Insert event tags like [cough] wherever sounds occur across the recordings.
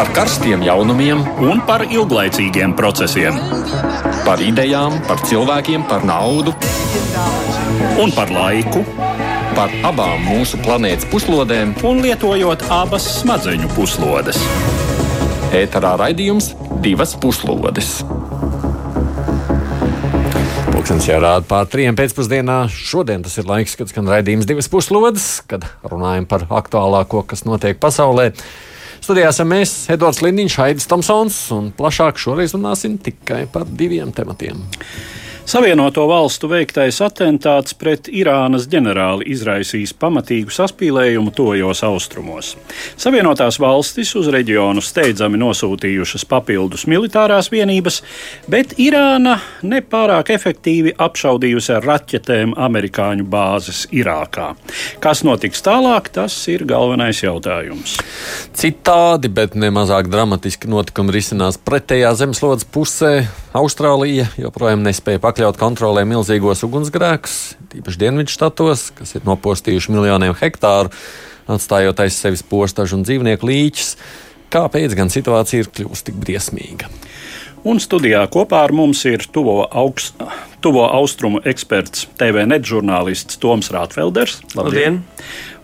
par karstiem jaunumiem un par ilglaicīgiem procesiem. Par idejām, par cilvēkiem, par naudu un par laiku. Par abām mūsu planētas puslodēm, un lietojot abas smadzeņu puslodes. Ēterā raidījums divas puslodes. Pūkstens jau rāda pār trijiem pēcpusdienā. Šodien tas ir laiks, kad skan raidījums divas puslodes, kad runājam par aktuālāko, kas notiek pasaulē. Studijā esam mēs, Edvards Liniņš, Haidis Tomsons, un plašāk šoreiz runāsim tikai par diviem tematiem. Savienoto valstu veiktais atentāts pret Irānas ģenerāli izraisīs pamatīgu saspīlējumu tojos austrumos. Savienotās valstis uz reģionu steidzami nosūtījušas papildus militārās vienības, bet Irāna nepārāk efektīvi apšaudījusi ar raķetēm amerikāņu bāzes Irākā. Kas notiks tālāk, tas ir galvenais jautājums. Citādi, bet nemazāk dramatiski notikumi risinās pretējā zemeslodes pusē. Austrālija joprojām nespēja pakļaut kontrolē milzīgos ugunsgrēkus, tīpaši dienvidu štatos, kas ir nopostījuši miljoniem hektāru, atstājot aiz sevis postažu un dzīvnieku līķus. Kāpēc gan situācija ir kļuvusi tik briesmīga? Un studijā kopā ar mums ir tuvo, augst, tuvo austrumu eksperts, TV net žurnālists Toms Rātfelders. Labdien!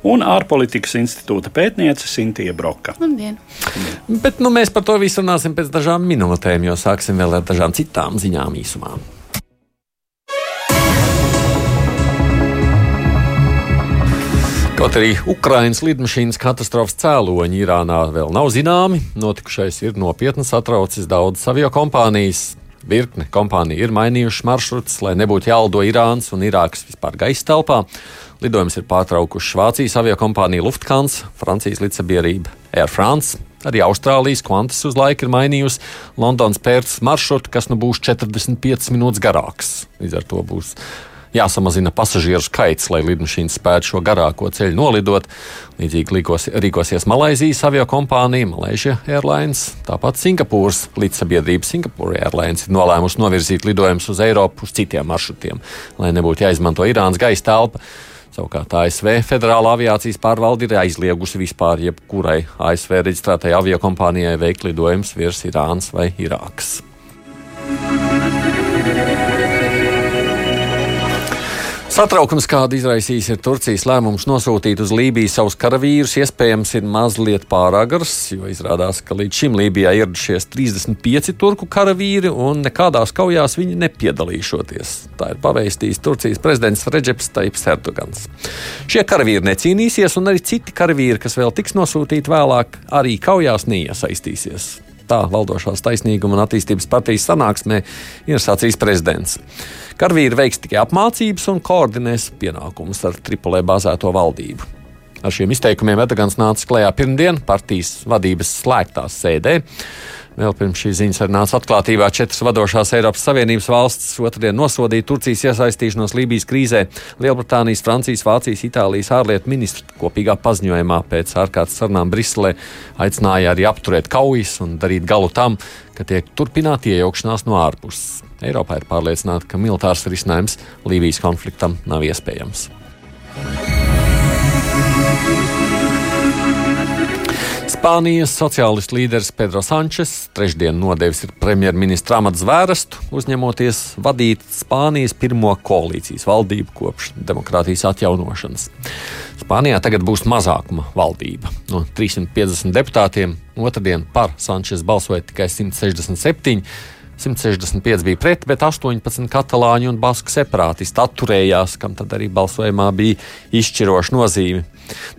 Un ārpolitikas institūta pētniece Sintīna Broka. Labdien! Bet nu, mēs par to visu runāsim pēc dažām minūtēm, jo sāksim vēl ar dažām citām ziņām īsumā. Kaut arī Ukraiņas lidmašīnas katastrofas cēloņi Irānā vēl nav zināmi, notikušais ir nopietni satraucis daudzas avio kompānijas. Virkne kompāniju ir mainījušas maršrutus, lai nebūtu jālido Irānas un Irākas vispār gaisa telpā. Lidojums ir pārtraukuši Vācijas avio kompānija Lufthansa, Francijas līdzsabiedrība Air France. Arī Austrālijas kvantas uz laiku ir mainījusi Londonas pērts maršrutu, kas nu būs 45 minūtes garāks. Līdz ar to būs jāsamazina pasažieru skaits, lai lidmašīna spētu šo garāko ceļu nolidot. Līdzīgi rīkos, rīkosies Malaisijas avio kompānija, Malaysia Airlines, tāpat Singapūras līdzsabiedrība Singapore Airlines ir nolēmusi novirzīt lidojumus uz Eiropu uz citiem maršrutiem, lai nebūtu jāizmanto Irānas gaisa telpa. Savukārt ASV Federālā aviācijas pārvalde ir aizliegusi vispār jebkurai ASV reģistrētai aviokompānijai veikt lidojumus virs Irānas vai Irākas. Satraukums, kādu izraisījis ir Turcijas lēmums nosūtīt uz Lībiju savus karavīrus, iespējams, ir mazliet pāragrs, jo izrādās, ka līdz šim Lībijā ieradušies 35 turku karavīri un nekādās kaujās viņi nepiedalīšoties. Tā ir paveistījis Turcijas prezidents Reģeps Taips Erdogans. Šie karavīri necīnīsies, un arī citi karavīri, kas vēl tiks nosūtīti vēlāk, arī kaujās neiesaistīsies. Tā valdošās taisnīguma un attīstības partijas sanāksmē ir sacījis prezidents. Karavīri veiks tikai apmācības un koordinēs pienākumus ar Tripolē bāzēto valdību. Ar šiem izteikumiem Erdogans nāca klajā pirmdien partijas vadības slēgtā sēdē. Vēl pirms šīs ziņas arī nāca atklātībā četras vadošās Eiropas Savienības valstis otrdien nosodīja Turcijas iesaistīšanos Lībijas krīzē. Lielbritānijas, Francijas, Vācijas, Itālijas ārlietu ministri kopīgā paziņojumā pēc ārkārtas sarunām Briselē aicināja arī apturēt kaujas un darīt galu tam, ka tiek turpināta iejaukšanās no ārpuses. Eiropā ir pārliecināta, ka militārs risinājums Lībijas konfliktam nav iespējams. Spānijas sociālistu līderis Pedro Sančes trešdien nodevis premjerministra amata zvērestu, uzņemoties vadīt Spānijas pirmo koalīcijas valdību kopš demokrātijas atjaunošanas. Spānijā tagad būs mazākuma valdība. No 350 deputātiem otrdien par Sančes balsoja tikai 167 165 bija pret, bet 18 katalāņu un basku separātisti atturējās, kam tad arī balsojumā bija izšķiroša nozīme.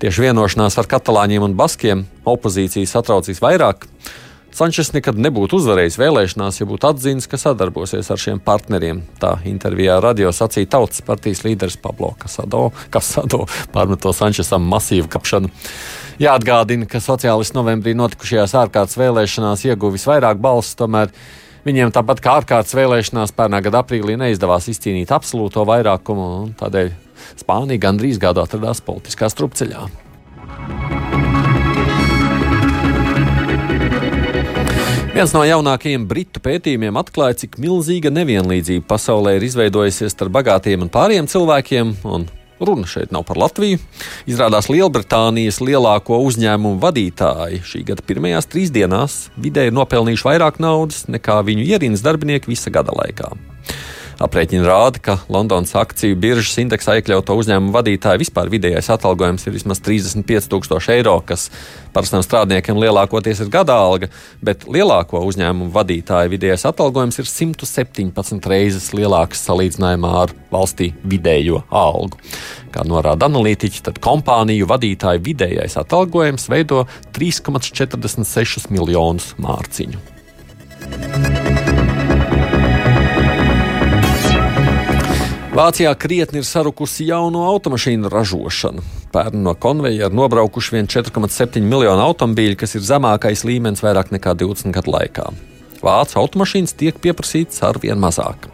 Tieši vienošanās ar katalāņiem un baskiem opozīcija satraucīs vairāk. Sančes nekad nebūtu uzvarējis vēlēšanās, ja būtu atzīts, ka sadarbosies ar šiem partneriem. Tā intervijā radio sacīja Tautas partijas līderis Pablo Casado, Casado [laughs] pārmeto Sančesam masīvu kapšanu. Jāatgādina, ka sociālisti novembrī notikušajās ārkārtas vēlēšanās ieguva visvairāk balsu, tomēr Viņiem tāpat kā ārkārtas vēlēšanās pērnā gada aprīlī neizdevās izcīnīt absolūto vairākumu, un tādēļ Spānija gandrīz gadu atradās politiskā strupceļā. Viens no jaunākajiem britu pētījumiem atklāja, cik milzīga nevienlīdzība pasaulē ir izveidojusies starp bagātiem un pāriem cilvēkiem, un Runa šeit nav par Latviju. Izrādās Lielbritānijas lielāko uzņēmumu vadītāji šī gada pirmajās trīs dienās vidēji nopelnījuši vairāk naudas nekā viņu ierīnas darbinieki visa gada laikā. Aprēķini rāda, ka Londonas akciju biržas indeksā iekļauto uzņēmumu vadītāju vispār vidējais atalgojums ir vismaz 35,000 eiro, kas parastam strādniekiem lielākoties ir gada alga, bet lielāko uzņēmumu vadītāju vidējais atalgojums ir 117 reizes lielāks salīdzinājumā ar valstī vidējo algu. Kā norāda analītiķi, tad kompāniju vadītāju vidējais atalgojums veido 3,46 miljonus mārciņu. Vācijā krietni ir sarukusi jauno automašīnu ražošana. Pērn no konveijera nobraukuši vien 4,7 miljonu automobīļu, kas ir zemākais līmenis vairāk nekā 20 gadu laikā. Vācu automašīnas tiek pieprasītas ar vien mazāk.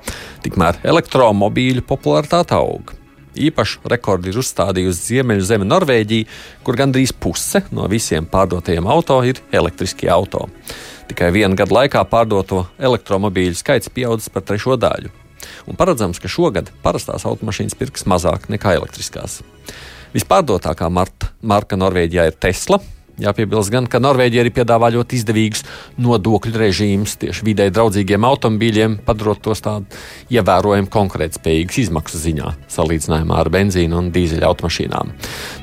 Tikmēr elektromobīļu popularitāte aug. Īpašu rekordu ir uzstādījusi Ziemeļu zeme Norvēģija, kur gandrīz puse no visiem pārdotajiem auto ir elektriskie auto. Tikai viena gada laikā pārdoto elektromobīļu skaits pieaudzis par trešo daļu un paredzams, ka šogad parastās automašīnas pirks mazāk nekā elektriskās. Vispārdotākā marta, marka Norvēģijā ir Tesla. Jāpiebilst gan, ka Norvēģija arī piedāvā ļoti izdevīgus nodokļu režīmus tieši vidē draudzīgiem automobīļiem, padarot tos tādu ievērojami konkurētspējīgus izmaksu ziņā, salīdzinājumā ar benzīnu un dīzeļa automašīnām.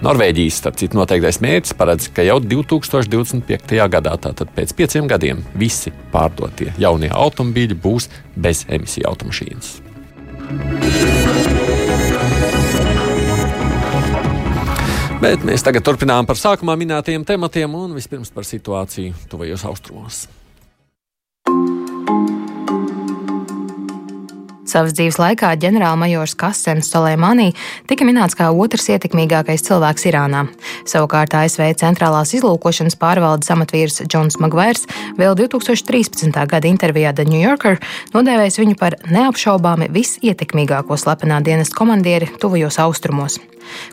Norvēģijas, starp citu, noteiktais mērķis paredz, ka jau 2025. gadā, tātad pēc pieciem gadiem, visi pārdotie jaunie automobīļi būs bez emisiju automašīnas. Bet mēs tagad turpinām par sākumā minētajiem tematiem un vispirms par situāciju tuvajos austrumos. Savas dzīves laikā ģenerālmajors Kasens Soleimani tika minēts kā otrs ietekmīgākais cilvēks Irānā. Savukārt ASV centrālās izlūkošanas pārvaldes amatvīrs Džons Magvairs vēl 2013. gada intervijā The New Yorker nodēvējis viņu par neapšaubāmi visietekmīgāko slepenā dienas komandieri tuvajos austrumos.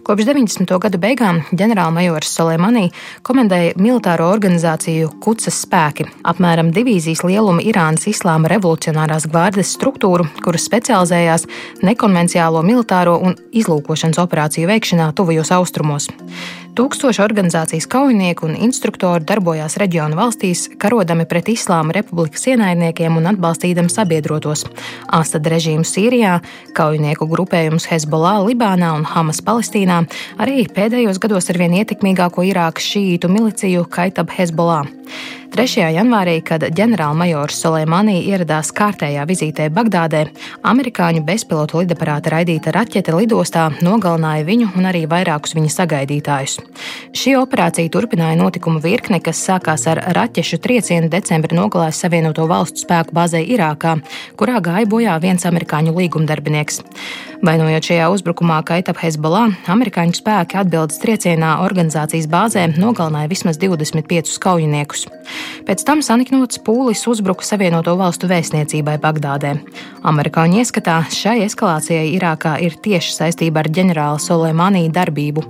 Kopš 90. gadu beigām ģenerālmajors Soleimani komandēja militāro organizāciju Kucas spēki, apmēram divīzijas lieluma Irānas Islāma revolucionārās gvārdes struktūru, kuras specializējās nekonvenciālo militāro un izlūkošanas operāciju veikšanā tuvajos austrumos. Tūkstoši organizācijas kaujinieku un instruktori darbojās reģionu valstīs, karodami pret Islāma republikas ienaidniekiem un atbalstīdami sabiedrotos - Asad režīmu Sīrijā, kaujinieku grupējumus Hezbollah Libānā un Hamas Palestīnā, arī pēdējos gados ar vien ietekmīgāko Irākas šīītu miliciju Kaitab Hezbollah. 3. janvārī, kad ģenerālmajors Soleimani ieradās kārtējā vizītē Bagdādē, amerikāņu bezpilotu lidaparāta raidīta raķete lidostā nogalināja viņu un arī vairākus viņa sagaidītājus. Šī operācija turpināja notikumu virkni, kas sākās ar raķešu triecienu decembrī nogalājis Savienoto Valstu spēku bāzē Irākā, kurā gāja bojā viens amerikāņu līgumdarbinieks. Vainojot šajā uzbrukumā Kaitap Hezbollah, amerikāņu spēki atbildes triecienā organizācijas bāzē nogalināja vismaz 25 kaujiniekus. Pēc tam saniknots pūlis uzbruka Savienoto Valstu vēstniecībai Bagdādē. Amerikāņu ieskatā šai eskalācijai Irākā ir tieši saistība ar ģenerāla Soleimani darbību.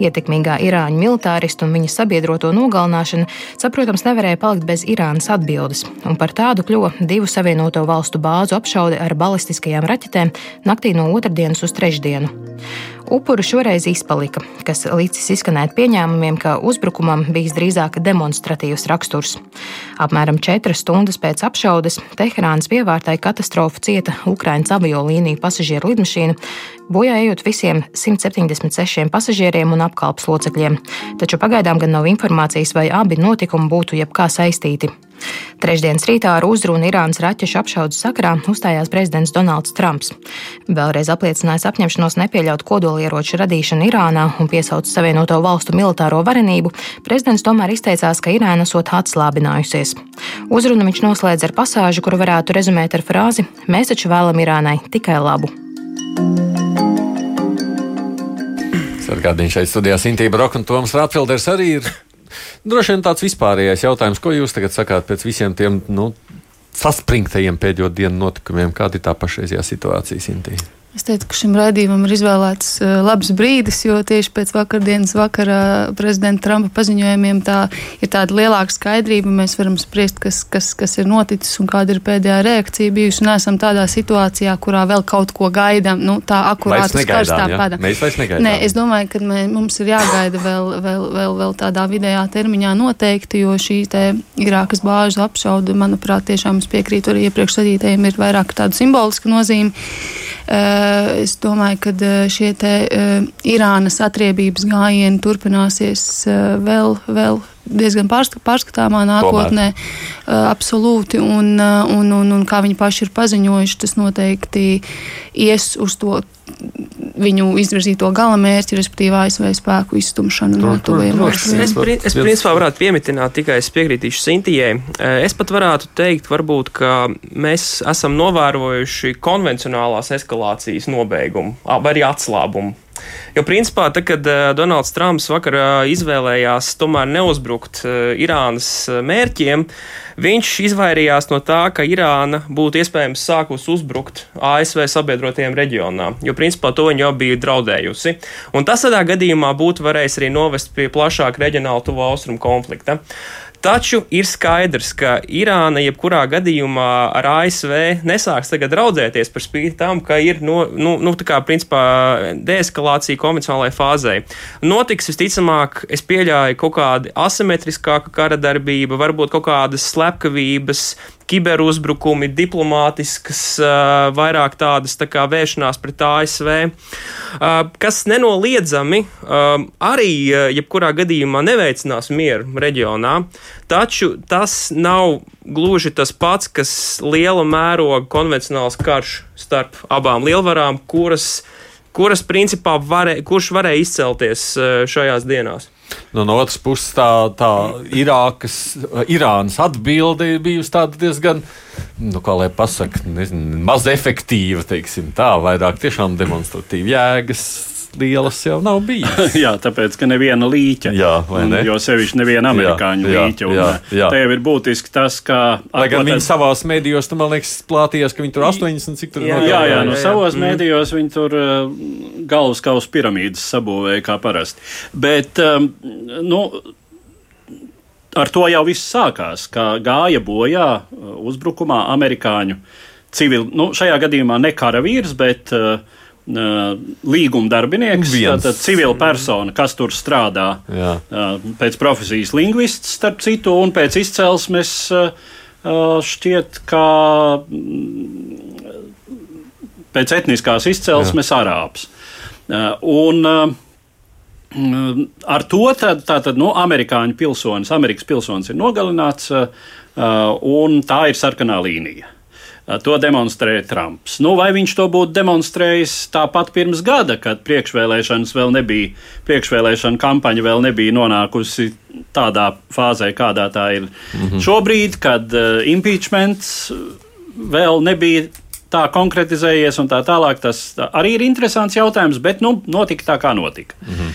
Ietekmīgā Irāņu militāristu un viņa sabiedroto nogalināšana, saprotams, nevarēja palikt bez Irānas atbildes, un par tādu kļuva divu Savienoto Valstu bāzu apšaude ar balistiskajām raķetēm naktī no otrdienas uz trešdienu. Upuru šoreiz izpalika, kas līdzis izskanēt pieņēmumiem, ka uzbrukumam bijis drīzāk demonstratīvs raksturs. Apmēram četras stundas pēc apšaudes Teherānas pievārtai katastrofu cieta Ukraiņas aviolīniju pasažieru lidmašīna, bojā ejot visiem 176 pasažieriem un apkalpes locekļiem, taču pagaidām gan nav informācijas, vai abi notikumi būtu jebkā saistīti. Trešdienas rītā ar uzrunu Irānas raķešu apšaudas sakarā uzstājās prezidents Donalds Trumps. Vēlreiz apliecinājis apņemšanos nepieļaut kodolieroču radīšanu Irānā un piesaucis Savienoto valstu militāro varenību, prezidents tomēr izteicās, ka Irāna esot atslābinājusies. Uzrunu viņš noslēdz ar pasāžu, kuru varētu rezumēt ar frāzi: Mēs taču vēlam Irānai tikai labu. Sargādīņš šeit studijā Sintība Roka un Toms Rāpfilders arī ir Droši vien tāds vispārējais jautājums, ko jūs tagad sakāt pēc visiem tiem nu, saspringtajiem pēdējo dienu notikumiem, kāda ir tā pašreizējā situācija Sintī? Es teiktu, ka šim raidījumam ir izvēlēts uh, labs brīdis, jo tieši pēc vakardienas vakarā prezidenta Trumpa paziņojumiem tā ir tāda lielāka skaidrība. Mēs varam spriest, kas, kas, kas ir noticis un kāda ir pēdējā reakcija bijusi. Un esam tādā situācijā, kurā vēl kaut ko gaidām. Nu, tā akurāti uz karstām ja? pēdām. Mēs vairs negaidām. Nē, es domāju, ka mē, mums ir jāgaida vēl, vēl, vēl, vēl tādā vidējā termiņā noteikti, jo šī Irākas bāžu apšauda, manuprāt, tiešām es piekrītu arī iepriekš sadītajiem, ir vairāk tādu simbolisku nozīmi. Eh, es domāju, ka eh, šie te eh, Irānas atriebības gājieni turpināsies vēl, vēl diezgan pārskatāmā nākotnē. Tomēr. Absolūti. Un, un, un, un kā viņi paši ir paziņojuši, tas noteikti ies uz to viņu izvirzīto galamērķi, respektīvi ASV spēku izstumšanu no tuviem austrumiem. Es, es, es principā varētu pieminēt, tikai es piekrītīšu Sintijai. Es pat varētu teikt, varbūt, ka mēs esam novērojuši konvencionālās eskalācijas nobeigumu vai arī atslābumu Jo, principā, tad, kad uh, Donalds Trumps vakar uh, izvēlējās tomēr neuzbrukt uh, Irānas mērķiem, viņš izvairījās no tā, ka Irāna būtu iespējams sākus uzbrukt ASV sabiedrotajiem reģionā, jo, principā, to viņa jau bija draudējusi. Un tas tādā gadījumā būtu varējis arī novest pie plašāka reģionāla tuvo austrumu konflikta. Taču ir skaidrs, ka Irāna jebkurā gadījumā ar ASV nesāks tagad draudzēties par spīti tam, ka ir no, nu, nu, tā kā principā deeskalācija konvencionālajai fāzē. Notiks visticamāk, es pieļauju kaut kāda asimetriskāka kara darbība, varbūt kaut kādas slepkavības, kiberuzbrukumi, diplomātiskas, vairāk tādas tā kā vēršanās pret ASV, kas nenoliedzami arī jebkurā gadījumā neveicinās mieru reģionā, taču tas nav gluži tas pats, kas liela mēroga konvencionāls karš starp abām lielvarām, kuras, kuras principā varē, kurš varēja izcelties šajās dienās. Nu, no otras puses, tā, tā Irākas, Irānas atbilde bijusi diezgan, nu, kā lai pasakā, maz efektīva, teiksim, tā, vairāk tiešām demonstratīva jēgas lielas jau nav bijis. [laughs] jā, tāpēc, ka neviena līķa. Jā, un, jo sevišķi neviena amerikāņu jā, līķa. Jā, jā. Te jau ir būtiski tas, ka. Lai gan viņi savās mēdījos, tu man liekas, plātījās, ka viņi tur 80, cik tur ir. Jā, jā, jā, no savos mm. mēdījos viņi tur uh, galvas kausa piramīdas sabūvēja kā parasti. Bet, um, nu, ar to jau viss sākās, ka gāja bojā uh, uzbrukumā amerikāņu civili, nu, šajā gadījumā ne karavīrs, bet uh, līguma darbinieks, tātad civila persona, kas tur strādā Jā. pēc profesijas lingvists, starp citu, un pēc izcelsmes šķiet, ka pēc etniskās izcelsmes Jā. arābs. Un ar to tad, tātad, no nu, amerikāņu pilsonis, Amerikas pilsonis ir nogalināts, un tā ir sarkanā līnija. To demonstrē Trumps. Nu, vai viņš to būtu demonstrējis tāpat pirms gada, kad priekšvēlēšanas vēl nebija, priekšvēlēšana kampaņa vēl nebija nonākusi tādā fāzē, kādā tā ir mm -hmm. šobrīd, kad uh, impeachments vēl nebija tā konkretizējies un tā tālāk. Tas arī ir interesants jautājums, bet nu, notika tā, kā notika. -hmm.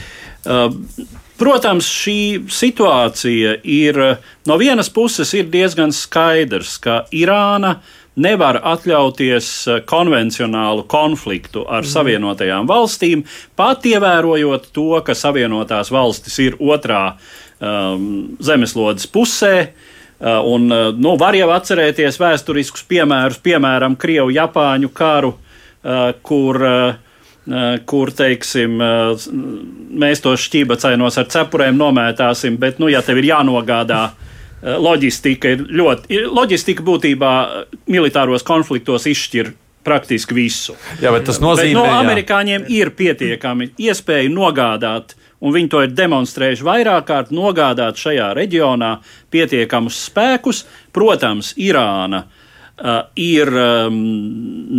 uh, Protams, šī situācija ir no vienas puses ir diezgan skaidrs, ka Irāna uh, nevar atļauties eh, konvencionālu konfliktu ar mm. Savienotajām valstīm, pat ievērojot to, ka Savienotās valstis ir otrā um, zemeslodes pusē. Uh, un, uh, nu, var jau atcerēties vēsturiskus piemērus, piemēram, Krievu-Japāņu karu, kur, kur teiksim, mēs tos šķībacainos ar cepurēm nomētāsim, bet, nu, ja tev ir jānogādā Eh, loģistika ir ļoti. Loģistika būtībā eh, militāros konfliktos izšķir praktiski visu. Jā, bet tas nozīmē, ka no amerikāņiem jā. ir pietiekami iespēja nogādāt, un viņi to ir demonstrējuši vairāk kārt, nogādāt šajā reģionā pietiekamus spēkus. Protams, Irāna. Uh, ir um,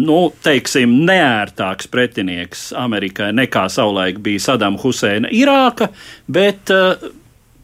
nu, teiksim, neērtāks pretinieks Amerikai nekā savulaik bija Sadama Huseina Irāka, bet uh,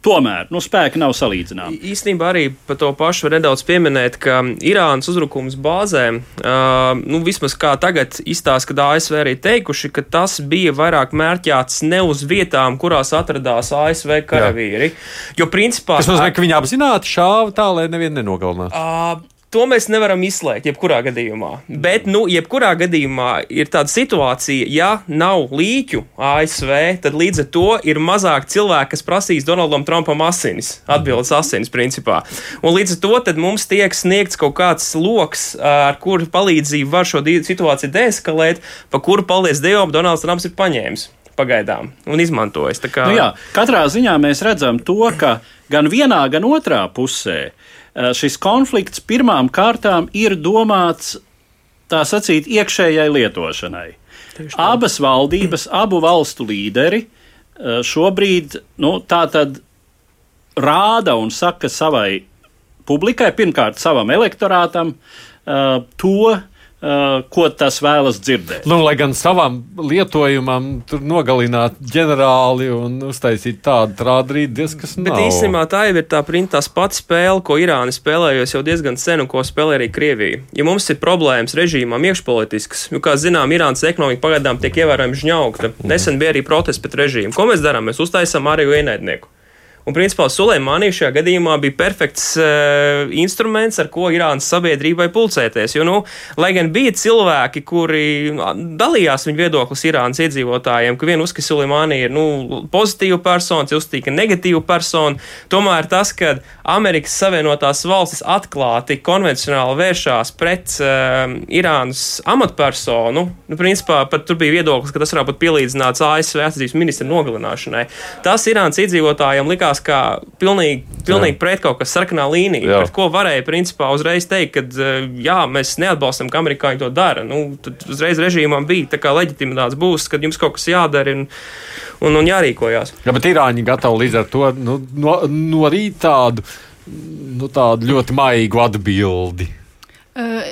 Tomēr nu, spēki nav salīdzināmi. Īstenībā arī par to pašu var nedaudz pieminēt, ka Irānas uzbrukums bāzēm, uh, nu, vismaz kā tagad izstāsta, ka ASV arī teikuši, ka tas bija vairāk mērķēts ne uz vietām, kurās atradās ASV karavīri. Jā. Jo principā. Tas nozīmē, ka viņi apzināti šāva tā, lai nevienu nenogalinātu. Uh, To mēs nevaram izslēgt, jebkurā gadījumā. Bet, nu, jebkurā gadījumā ir tāda situācija, ja nav līķu ASV, tad līdz ar to ir mazāk cilvēku, kas prasīs Donaldam Trumpam asinis, atbildes asinis, principā. Un līdz ar to mums tiek sniegts kaut kāds lokus, ar kuru palīdzību var šo situāciju deeskalēt, pa kuru, paldies Dievam, Donalds Trumps ir paņēmis pagaidām un izmantojis. Kā... Nu jā, katrā ziņā mēs redzam to, ka gan vienā, gan otrā pusē šis konflikts pirmām kārtām ir domāts tā sacīt iekšējai lietošanai. Abas valdības, abu valstu līderi eh, šobrīd nu, tā tad rāda un saka savai publikai, pirmkārt savam elektorātam, eh, to, ko tas vēlas dzirdēt. Nu, lai gan savam lietojumam tur nogalināt ģenerāli un uztaisīt tādu trādrīti, diezgan kas nav. Bet īstenībā tā jau ir tā printās pati spēle, ko Irāna spēlējusi jau diezgan sen un ko spēlē arī Krievija. Ja mums ir problēmas režīmām iekšpolitiskas, jo, kā zinām, Irānas ekonomika pagaidām tiek ievērojami žņaugta. Nesen bija arī protesti pret režīmu. Ko mēs darām? Mēs uztaisām arī ienaidnieku. Un, principā, Suleimānija šajā gadījumā bija perfekts uh, instruments, ar ko Irānas sabiedrībai pulcēties. Jo, nu, lai gan bija cilvēki, kuri dalījās viņu viedoklis Irānas iedzīvotājiem, ka viena uzskata, ka Suleimānija ir nu, pozitīva persona, uzskata, ka negatīva persona, tomēr tas, ka Amerikas Savienotās valstis atklāti konvencionāli vēršās pret uh, Irānas amatpersonu, nu, principā pat tur bija viedoklis, ka tas varētu būt pielīdzināts ASV aizsardzības ministra nogalināšanai. Tas Irānas iedzīvotājiem likās likās kā pilnīgi, pilnīgi jā. pret kaut kas sarkanā līnija, jā. pret ko varēja principā uzreiz teikt, ka eh, jā, mēs neatbalstam, ka amerikāņi to dara. Nu, tad uzreiz režīmām bija tā kā leģitimitātes būs, kad jums kaut kas jādara. Un, un, un jārīkojās. Jā, bet Irāņi gatavi līdz ar to nu, no, norīt tādu, nu, tādu ļoti maigu atbildi. Uh,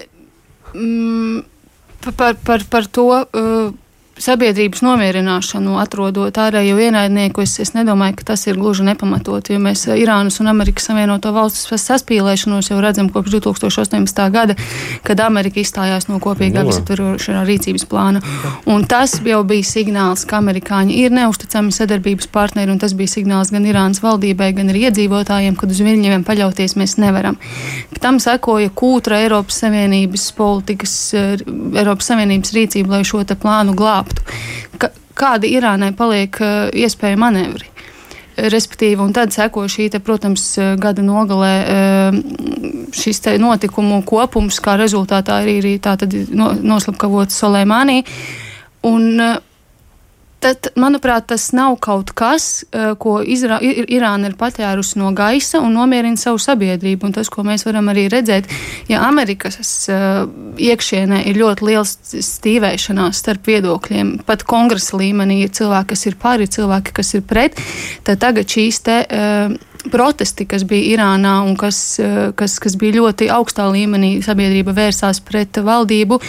mm, par, par, par to. Uh, sabiedrības nomierināšanu, atrodot ārējo ienaidnieku, es, es nedomāju, ka tas ir gluži nepamatot, jo mēs eh, Irānas un Amerikas Savienoto valstu saspīlēšanos jau redzam kopš 2018. gada, kad Amerika izstājās no kopīgā no. visaptverošā rīcības plāna. Un tas jau bija signāls, ka amerikāņi ir neusticami sadarbības partneri, un tas bija signāls gan Irānas valdībai, gan arī iedzīvotājiem, kad uz viņiem paļauties mēs nevaram. Tam sekoja kūtra Eiropas Savienības politikas, eh, Eiropas Savienības rīcība, lai šo plānu glābtu glābtu. Ka, kādi Irānai paliek uh, iespēja manevri? Respektīvi, un tad seko šī, te, protams, uh, gada nogalē uh, šis notikumu kopums, kā rezultātā arī, tad noslapkavots Solēmānī. Un Tad, manuprāt, tas nav kaut kas, eh, ko Izra Irāna ir patērusi no gaisa un nomierina savu sabiedrību. Un tas, ko mēs varam arī redzēt, ja Amerikas uh, iekšienē ir ļoti liels stīvēšanās starp viedokļiem, pat kongresa līmenī ir cilvēki, kas ir pāri, cilvēki, kas ir pret, tad tagad šīs te. Uh, protesti, kas bija Irānā un kas, eh, kas, kas bija ļoti augstā līmenī, sabiedrība vērsās pret valdību,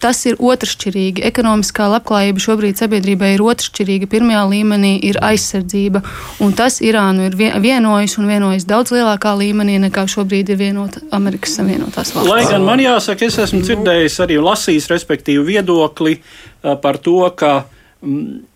tas ir otršķirīgi. Ekonomiskā labklājība šobrīd sabiedrībai ir otršķirīga. Pirmajā līmenī ir aizsardzība, un tas Irānu ir vienojis un vienojis daudz lielākā līmenī nekā šobrīd ir vienota Amerikas Savienotās valsts. Lai gan man jāsaka, es esmu dzirdējis arī lasījis, respektīvi, viedokli eh, par to, ka. Mm,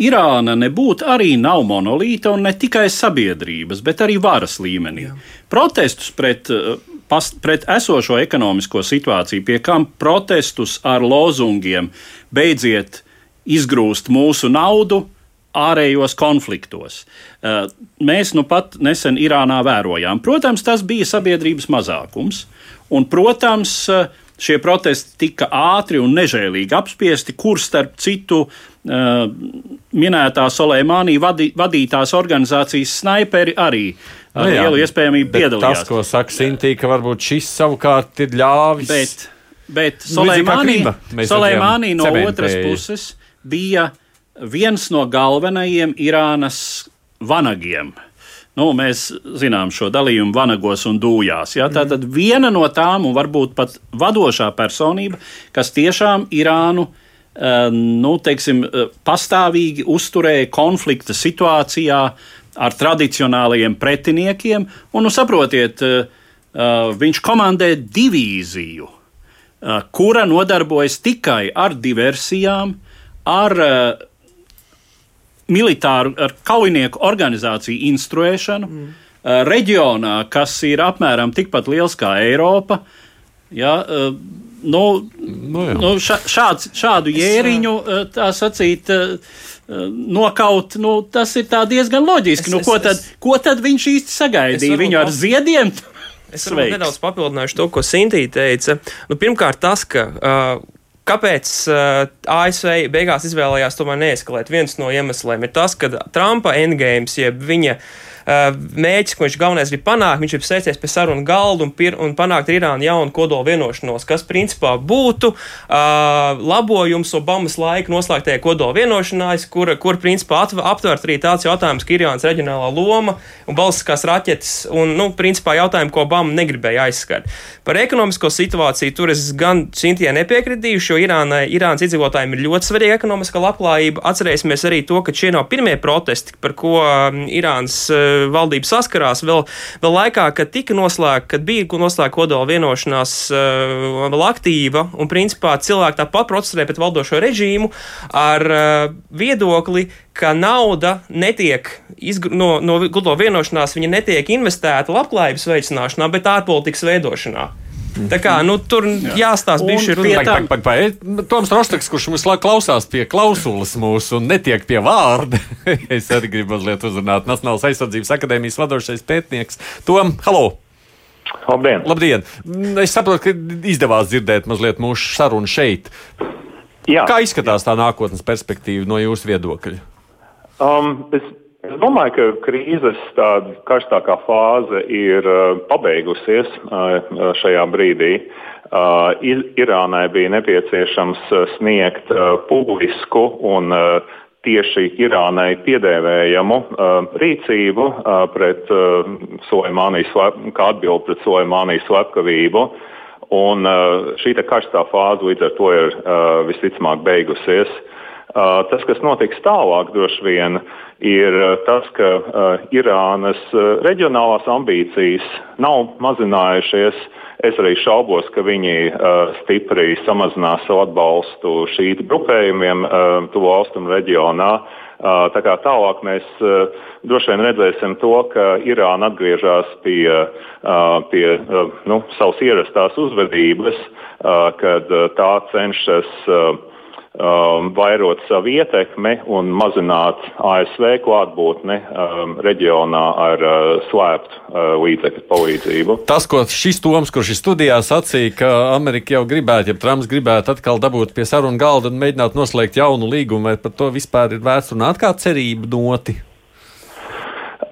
Irāna nebūtu arī nav monolīta un ne tikai sabiedrības, bet arī varas līmenī. Jā. Protestus pret, eh, pas, pret esošo ekonomisko situāciju, pie kam protestus ar lozungiem beidziet izgrūst mūsu naudu, ārējos konfliktos. Eh, mēs nu pat nesen Irānā vērojām. Protams, tas bija sabiedrības mazākums, un, protams, uh, Šie protesti tika ātri un nežēlīgi apspiesti, kur starp citu uh, minētā Solēmānī vadī, vadītās organizācijas snaiperi arī ar nu, lielu iespējamību piedalījās. Tas, ko saka Sintīna, ka varbūt šis savukārt ir ļāvis. Bet, bet nu, Solēmānī, Solēmānī no cementēji. otras puses bija viens no galvenajiem Irānas vanagiem. Nu, mēs zinām šo dalījumu vanagos un dūjās. Ja? Tā tad viena no tām, un varbūt pat vadošā personība, kas tiešām Irānu eh, nu, teiksim, eh, pastāvīgi uzturēja konflikta situācijā ar tradicionālajiem pretiniekiem. Un, nu, saprotiet, eh, viņš komandē divīziju, kura nodarbojas tikai ar diversijām, ar militāru, ar kaujinieku organizāciju instruēšanu. Mm. reģionā, kas ir apmēram tikpat liels kā Eiropa. Ja, nu, nu, jā. nu, šā, šāds, šādu jēriņu, tā sacīt, nokaut, nu, tas ir diezgan loģiski. Es, nu, ko, es, tad, ko tad viņš īsti sagaidīja? Viņu ar ziediem? Es nedaudz papildināšu to, ko Sintīna teica. Nu, pirmkārt, tas, ka uh, Kāpēc uh, ASV beigās izvēlējās tomēr neeskalēt? Viens no iemesliem ir tas, ka Trumpa endgame, jeb viņa Uh, mērķis, ko viņš galvenais grib panākt, viņš ir sēsties pie sarunu galda un, pir, un panākt ar Irānu jaunu kodola vienošanos, kas principā būtu uh, labojums Obamas laika noslēgtajai kodola vienošanās, kur, kur principā aptvert arī tāds jautājums, ka Irānas reģionālā loma un balstiskās raķetes un, nu, principā jautājumi, ko Obama negribēja aizskart. Par ekonomisko situāciju tur es gan Cintijai nepiekritīšu, jo Irānai, Irānas iedzīvotājiem ir ļoti svarīga ekonomiskā labklājība. Atcerēsimies arī to, ka šie nav pirmie protesti, par ko um, Irānas uh, valdība saskarās vēl, vēl laikā, kad tika noslēgta, kad bija noslēgta kodola vienošanās uh, vēl aktīva, un principā cilvēki tāpat protestēja pret valdošo režīmu ar uh, viedokli, ka nauda netiek izgr... no, no kodola vienošanās, viņa netiek investēta labklājības veicināšanā, bet ārpolitikas veidošanā. Tā kā nu, tur Jā. jāstāsta bijuši runāt. Toms Rostaks, kurš mums klausās pie klausulas mūsu un netiek pie vārda, [laughs] es arī gribu mazliet uzrunāt Nacionālās aizsardzības akadēmijas vadošais pētnieks Tom, halo! Labdien! Labdien! Es saprotu, ka izdevās dzirdēt mazliet mūsu sarunu šeit. Jā. Kā izskatās tā nākotnes perspektīva no jūsu viedokļa? Um, es Es domāju, ka krīzes tāda karstākā fāze ir uh, pabeigusies uh, šajā brīdī. Uh, Irānai bija nepieciešams sniegt publisku un tieši Irānai piedēvējamu rīcību pret Soleimānijas, kā atbildi pret Soleimānijas slepkavību. Un šī karstā fāze līdz ar to ir visticamāk beigusies. Tas, kas notiks tālāk, droši vien ir tas, ka Irānas reģionālās ambīcijas nav mazinājušies. Es arī šaubos, ka viņi stipri samazinās savu atbalstu šīm grupējumiem tuvu austrumu reģionā. Tā kā tālāk mēs droši vien redzēsim to, ka Irāna atgriežas pie, pie nu, savas ierastās uzvedības, kad tā cenšas um, vairot savu ietekmi un mazināt ASV klātbūtni um, reģionā ar uh, slēptu uh, līdzekļu palīdzību. Tas, ko šis Toms, kurš ir studijā, sacīja, ka Amerika jau gribētu, ja Trumps gribētu atkal dabūt pie sarunu galda un mēģināt noslēgt jaunu līgumu, vai par to vispār ir vērts runāt kā cerību noti?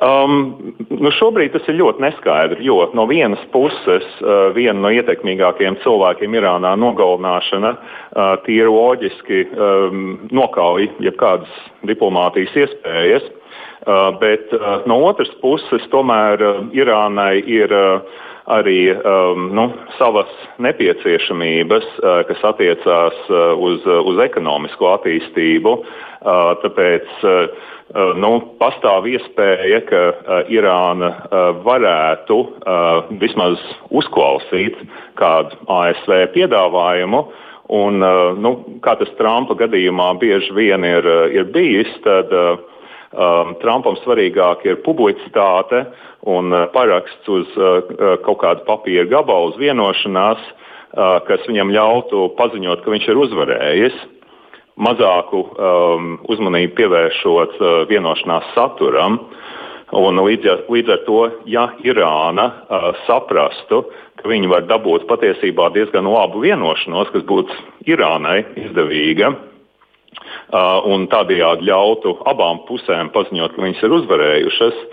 Um, nu šobrīd tas ir ļoti neskaidri, jo no vienas puses uh, viena no ietekmīgākajiem cilvēkiem Irānā nogalināšana uh, tīri loģiski um, nokauj jebkādas diplomātijas iespējas, uh, bet uh, no otras puses tomēr uh, Irānai ir uh, arī um, nu, savas nepieciešamības, uh, kas attiecās uh, uz, uh, uz ekonomisko attīstību. Uh, tāpēc, uh, nu, pastāv iespēja, ka uh, Irāna uh, varētu uh, vismaz uzklausīt kādu ASV piedāvājumu. Un, uh, nu, kā tas Trumpa gadījumā bieži vien ir, uh, ir bijis, tad uh, um, Trumpam svarīgāk ir publicitāte un uh, paraksts uz uh, kaut kādu papīra gabalu, uz vienošanās, uh, kas viņam ļautu paziņot, ka viņš ir uzvarējis mazāku um, uzmanību pievēršot uh, vienošanās saturam. Un līdz, ar, līdz ar to, ja Irāna uh, saprastu, ka viņi var dabūt patiesībā diezgan labu vienošanos, kas būtu Irānai izdevīga, uh, un tādējādi ļautu abām pusēm paziņot, ka viņas ir uzvarējušas,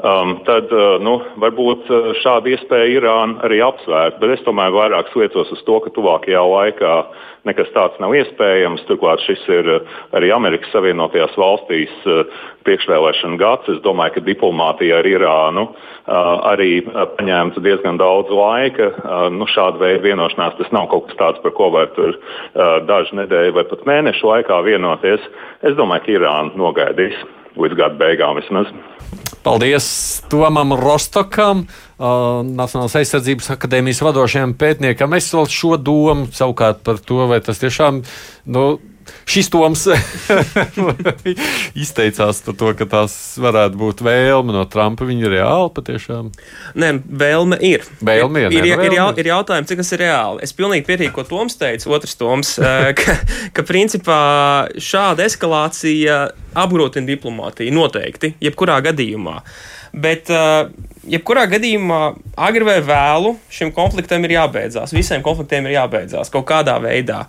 um, tad uh, nu, varbūt uh, šāda iespēja Irāna arī apsvērt. Bet es tomēr vairāk sliecos uz to, ka tuvākajā laikā uh, nekas tāds nav iespējams. Turklāt šis ir eh, arī Amerikas Savienotajās valstīs priekšvēlēšana gads. Es domāju, ka diplomātija ar Irānu arī paņēma diezgan daudz laika. Nu, šāda veida vienošanās tas nav kaut kas tāds, par ko var tur dažu nedēļu vai pat mēnešu laikā vienoties. Es domāju, ka Irāna nogaidīs līdz gada beigām vismaz. Paldies Tomam Rostokam, uh, Nacionālās aizsardzības akadēmijas vadošajam pētniekam. Es vēl šo domu savukārt par to, vai tas tiešām nu, šis Toms [laughs] izteicās par to, ka tās varētu būt vēlme no Trumpa. Viņa ir reāli patiešām. Nē, vēlme ir. Vēlme ir, ir, ir, ne, ir, jau, ir jautājums, cik tas ir reāli. Es pilnīgi piekrītu, ko Toms teica, otrs Toms, [laughs] eh, ka, ka principā šāda eskalācija apgrūtina diplomātiju noteikti, jebkurā gadījumā. Bet, uh, jebkurā gadījumā, agri vai vēlu, šim konfliktam ir jābeidzās. Visiem konfliktiem ir jābeidzās kaut kādā veidā.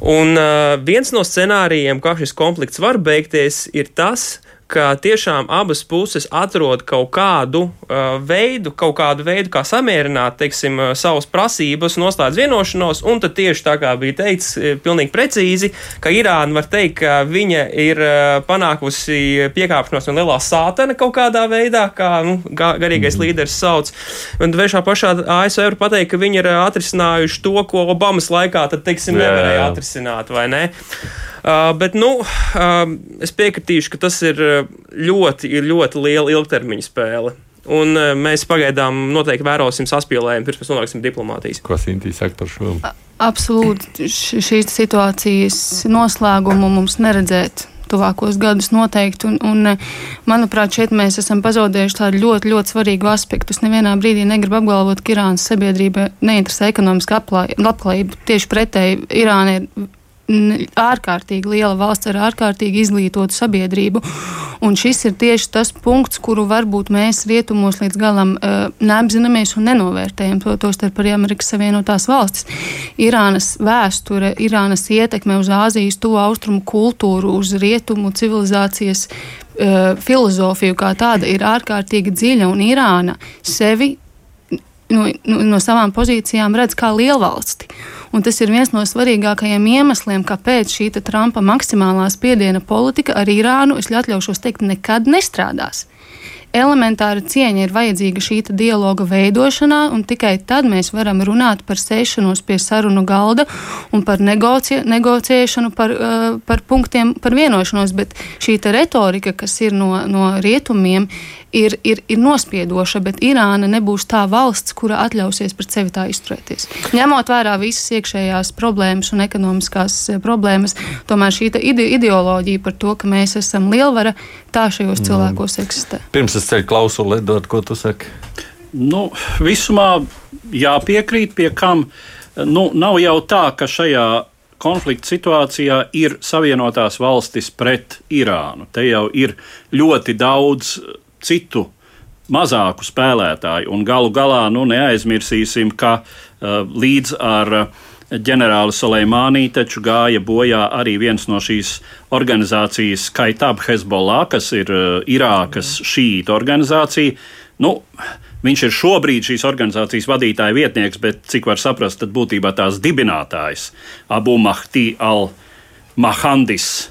Un uh, viens no scenārijiem, kā šis konflikts var beigties, ir tas, ka tiešām abas puses atrod kaut kādu uh, veidu, kaut kādu veidu, kā samierināt, teiksim, uh, savas prasības, noslēdz vienošanos, un tad tieši tā kā bija teikts, uh, pilnīgi precīzi, ka Irāna var teikt, ka viņa ir uh, panākusi piekāpšanos no lielā sātana kaut kādā veidā, kā nu, ga garīgais līderis sauc. Un vēršā pašā ASV var pateikt, ka viņi ir atrisinājuši to, ko Obamas laikā, tad, teiksim, nevarēja atrisināt, vai ne? Bet nu, es piekritīšu, ka tas ir ļoti, ir ļoti liela ilgtermiņa spēle. Un mēs pagaidām noteikti vērosim saspīlējumu, pirms mēs nonāksim diplomātijas. Ko Sintīna saka par šo? Absolūti šīs situācijas noslēgumu mums neredzēt. Tuvākos gadus noteikti. Un, un, manuprāt, šeit mēs esam pazaudējuši tādu ļoti, ļoti svarīgu aspektu. Es nevienā brīdī negribu apgalvot, ka Irānas sabiedrība neinteresē ekonomiska aplā- labklājība. Tieši pretēji, Irāna ir ārkārtīgi liela valsts ar ārkārtīgi izglītotu sabiedrību. Un šis ir tieši tas punkts, kuru varbūt mēs rietumos līdz galam uh, neapzināmies un nenovērtējam. To tostarp arī Amerikas Savienotās valstis. Irānas vēsture, Irānas ietekme uz Āzijas, to austrumu kultūru, uz rietumu civilizācijas uh, filozofiju kā tāda ir ārkārtīgi dziļa, un Irāna sevi no, no, no savām pozīcijām redz kā lielvalsti. Un tas ir viens no svarīgākajiem iemesliem, kāpēc šī Trumpa maksimālā spiediena politika ar Irānu, es atļaušos teikt, nekad nestrādās. Elementāra cieņa ir vajadzīga šī dialoga veidošanā, un tikai tad mēs varam runāt par sēšanos pie sarunu galda un par negoci negociēšanu, par, uh, par punktiem, par vienošanos. Bet šī retorika, kas ir no, no rietumiem, ir, ir, ir nospiedoša, bet Irāna nebūs tā valsts, kura atļausies pret sevi tā izturēties. Ņemot vērā visas iekšējās problēmas un ekonomiskās eh, problēmas, tomēr šī ideoloģija par to, ka mēs esam lielvara, tā šajos cilvēkos eksistē. Pirms es ceļu klausuli, Edvard, ko tu saki? Nu, visumā jāpiekrīt, pie kam nu, nav jau tā, ka šajā konflikta situācijā ir Savienotās valstis pret Irānu. Te jau ir ļoti daudz citu mazāku spēlētāju, un galu galā nu, neaizmirsīsim, ka uh, līdz ar uh, ģenerāli Soleimānī taču gāja bojā arī viens no šīs organizācijas Kaitab Hezbollah, kas ir uh, Irākas šīta organizācija. Nu, viņš ir šobrīd šīs organizācijas vadītāja vietnieks, bet cik var saprast, tad būtībā tās dibinātājs Abu Mahdi al. Mahandis.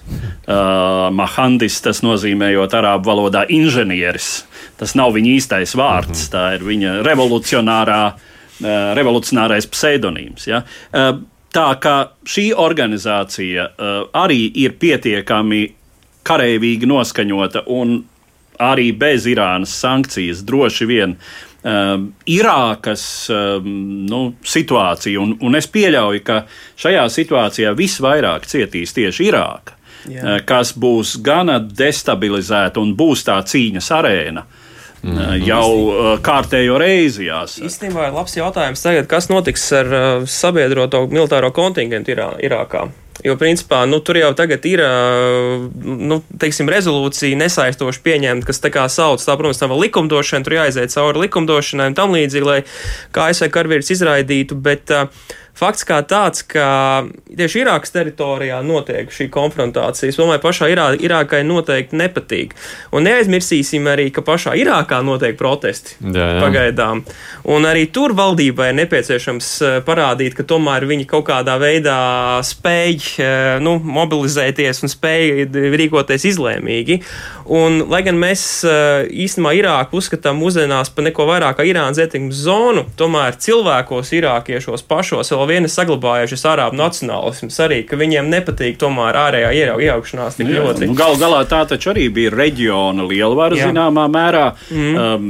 Uh, Mahandis tas nozīmējot arābu valodā inženieris. Tas nav viņa īstais vārds, tā ir viņa revolucionārā, uh, revolucionārais pseidonīms. Ja? Uh, tā kā šī organizācija uh, arī ir pietiekami karavīgi noskaņota un arī bez Irānas sankcijas droši vien um, Irākas um, nu, situācija, un, un es pieļauju, ka šajā situācijā visvairāk cietīs tieši Irāka, Jā. uh, kas būs gana destabilizēta un būs tā cīņas arēna. Mm. Jau uh, kārtējo reizi jāsaka. Īstenībā ir labs jautājums tagad, kas notiks ar sabiedroto militāro kontingentu Irā, Irākā. Jo, principā, nu, tur jau tagad ir nu, teiksim, rezolūcija nesaistoši pieņemta, kas tā kā sauc, tā, protams, tā vēl likumdošana, tur jāaiziet cauri likumdošanai un tam līdzīgi, lai KSV karavīrs izraidītu. Bet, uh, Fakts kā tāds, ka tieši Irākas teritorijā notiek šī konfrontācija. Es domāju, pašā Irā, Irākai noteikti nepatīk. Un neaizmirsīsim arī, ka pašā Irākā notiek protesti Jā, jā. pagaidām. Un arī tur valdībai ir nepieciešams eh, parādīt, ka tomēr viņi kaut kādā veidā spēj eh, nu, mobilizēties un spēj rīkoties izlēmīgi. Un, lai gan mēs eh, īstenībā Irāku uzskatām mūsdienās par neko vairāk kā Irānas ietekmes zonu, tomēr cilvēkos, irākiešos pašos vēl vien ir saglabājušies arābu nacionālisms arī, ka viņiem nepatīk tomēr ārējā iejaukšanās tik ļoti. Nu, Galu galā tā taču arī bija reģiona lielvara Jā. zināmā mērā. Mm. Um,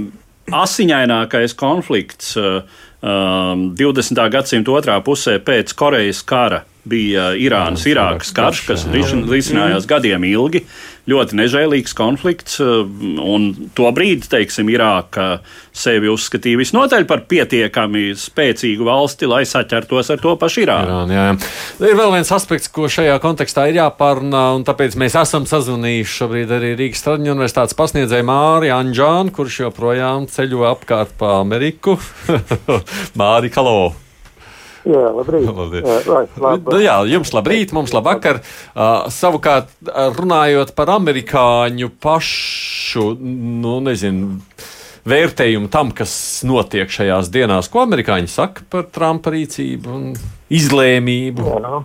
asiņainākais konflikts uh, um, 20. gadsimta otrā pusē pēc Korejas kara bija Irānas-Irākas karš, kas risinājās gadiem ilgi. Ļoti nežēlīgs konflikts, uh, un to brīdi, teiksim, Irāka sevi uzskatīja visnotaļ par pietiekami spēcīgu valsti, lai saķertos ar to pašu Irānu. Irāna, jā, jā. Ir vēl viens aspekts, ko šajā kontekstā ir jāpārunā, un tāpēc mēs esam sazvanījuši šobrīd arī Rīgas Traģiņu universitātes pasniedzēju Māri Anģānu, kurš joprojām ceļo apkārt pa Ameriku. [laughs] Māri, halo! Jā, labrīt. [laughs] labrīt. Jā, labi. Nu, jā, jums labrīt, mums labvakar. Uh, savukārt, runājot par amerikāņu pašu, nu, nezinu, vērtējumu tam, kas notiek šajās dienās, ko amerikāņi saka par Trumpa rīcību un izlēmību. Jā, nu,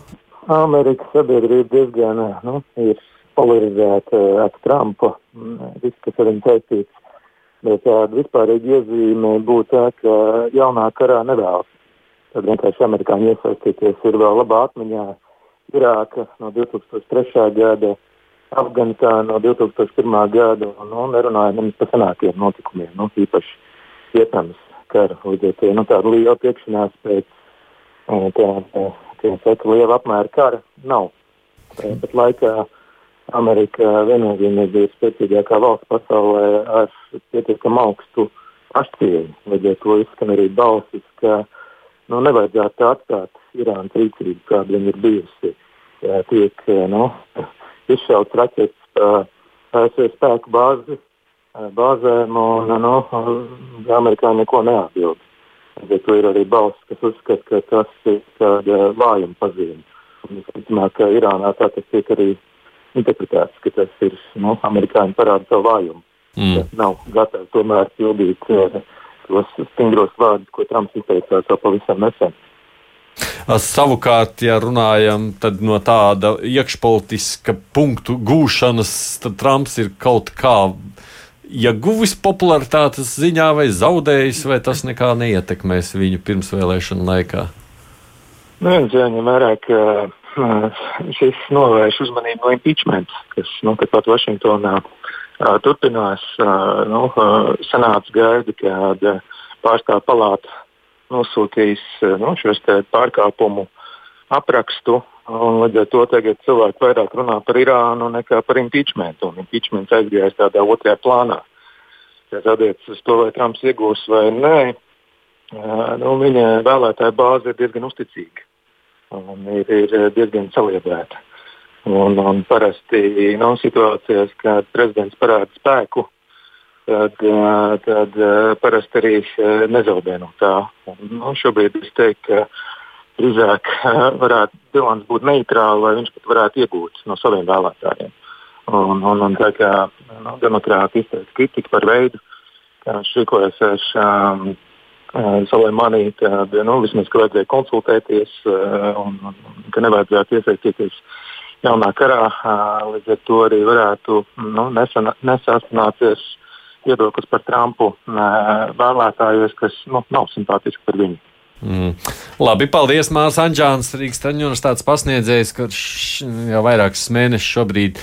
Amerikas sabiedrība diezgan nu, ir polarizēta ar Trumpu, viss, kas ar viņu saistīts. Bet tāda vispārīga iezīme būtu tā, ka jaunā karā nevēlas Tad vienkārši amerikāņi iesaistīties ir vēl labā atmiņā. Irāka no 2003. gada, Afganistāna no 2001. gada, un nu, nerunājot nemaz par senākiem notikumiem, nu, īpaši Vietnamas kara. Līdz ar to nu, tāda liela tiekšanās pēc tāda, kā saka, liela apmēra kara nav. Bet laikā Amerika viennozīmīgi bija spēcīgākā valsts pasaulē ar pietiekami augstu pašcieņu. Līdz ar to izskan arī balsis, ka nu, nevajadzētu atstāt Irānas rīcību, kāda viņa ir bijusi. Jā, tiek nu, izšauts raķetes ASV spēku bāzi, bāzēm, un nu, amerikāņi neko neatbild. Bet to ir arī balss, kas uzskata, ka tas ir tāda vājuma pazīme. Visticamāk, ka Irānā tā tas tiek arī interpretēts, ka tas ir nu, amerikāņi parāda savu vājumu. Mm. Nav gatavi tomēr pildīt uh, tos stingros vārdus, ko Trumps izteicās vēl pavisam nesen. Savukārt, ja runājam no tāda iekšpolitiska punktu gūšanas, tad Trumps ir kaut kā ja guvis popularitātes ziņā vai zaudējis, vai tas nekā neietekmēs viņu pirmsvēlēšanu laikā? Nu, jāņem vērā, ka šis novērš uzmanību no impeachment, kas nu, pat Vašingtonā turpinās. Nu, senāts gaida, kad pārstāvja palāta nosūtīs nu, šos pārkāpumu aprakstu. Un, līdz ar to tagad cilvēki vairāk runā par Irānu nekā par impeachment. Impeachment aizgājis tādā otrajā plānā. Tas attiecas uz to, vai Trumps iegūs vai nē. Nu, viņa vēlētāja bāze ir diezgan uzticīga un ir, ir diezgan saliedēta. Un, un parasti nav situācijās, kad prezidents parāda spēku, tad, tad parasti arī nezaudē no tā. Un, nu, šobrīd es teiktu, ka drīzāk varētu bilants būt neitrāls, vai viņš pat varētu iegūt no saviem vēlētājiem. Un, un, un tā kā nu, demokrāti izteica kritiku par veidu, kā viņš rīkojas ar šām uh, Soleimanī, tad nu, vismaz ka vajadzēja konsultēties un, un ka nevajadzētu iesaistīties jaunā karā. Līdz ar to arī varētu nu, nesasnācies viedoklis par Trumpu vēlētājos, kas nu, nav simpātiski par viņu. Mm. Labi, paldies, Mārcis Anģāns, Rīgas Traņu universitātes pasniedzējs, kurš jau vairākus mēnešus šobrīd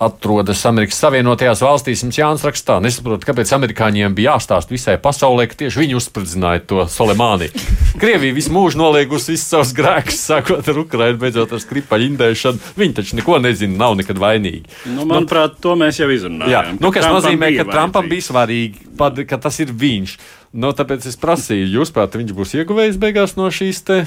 atrodas Amerikas Savienotajās valstīs. Mums Jānis rakstā, nesaprot, kāpēc amerikāņiem bija jāstāsta visai pasaulē, ka tieši viņi uzspridzināja to Soleimāni. Krievija visu mūžu noliegusi visus savus grēkus, sākot ar Ukrainu, beidzot ar skripaļu indēšanu. Viņi taču neko nezina, nav nekad vainīgi. Nu, manuprāt, nu, to mēs jau izrunājām. Jā, nu, kas Trumpam nozīmē, ka Trumpam bija svarīgi, pad, ka tas ir viņš. Nu, tāpēc es prasīju, jūs prāt, viņš būs ieguvējis beigās no šīs te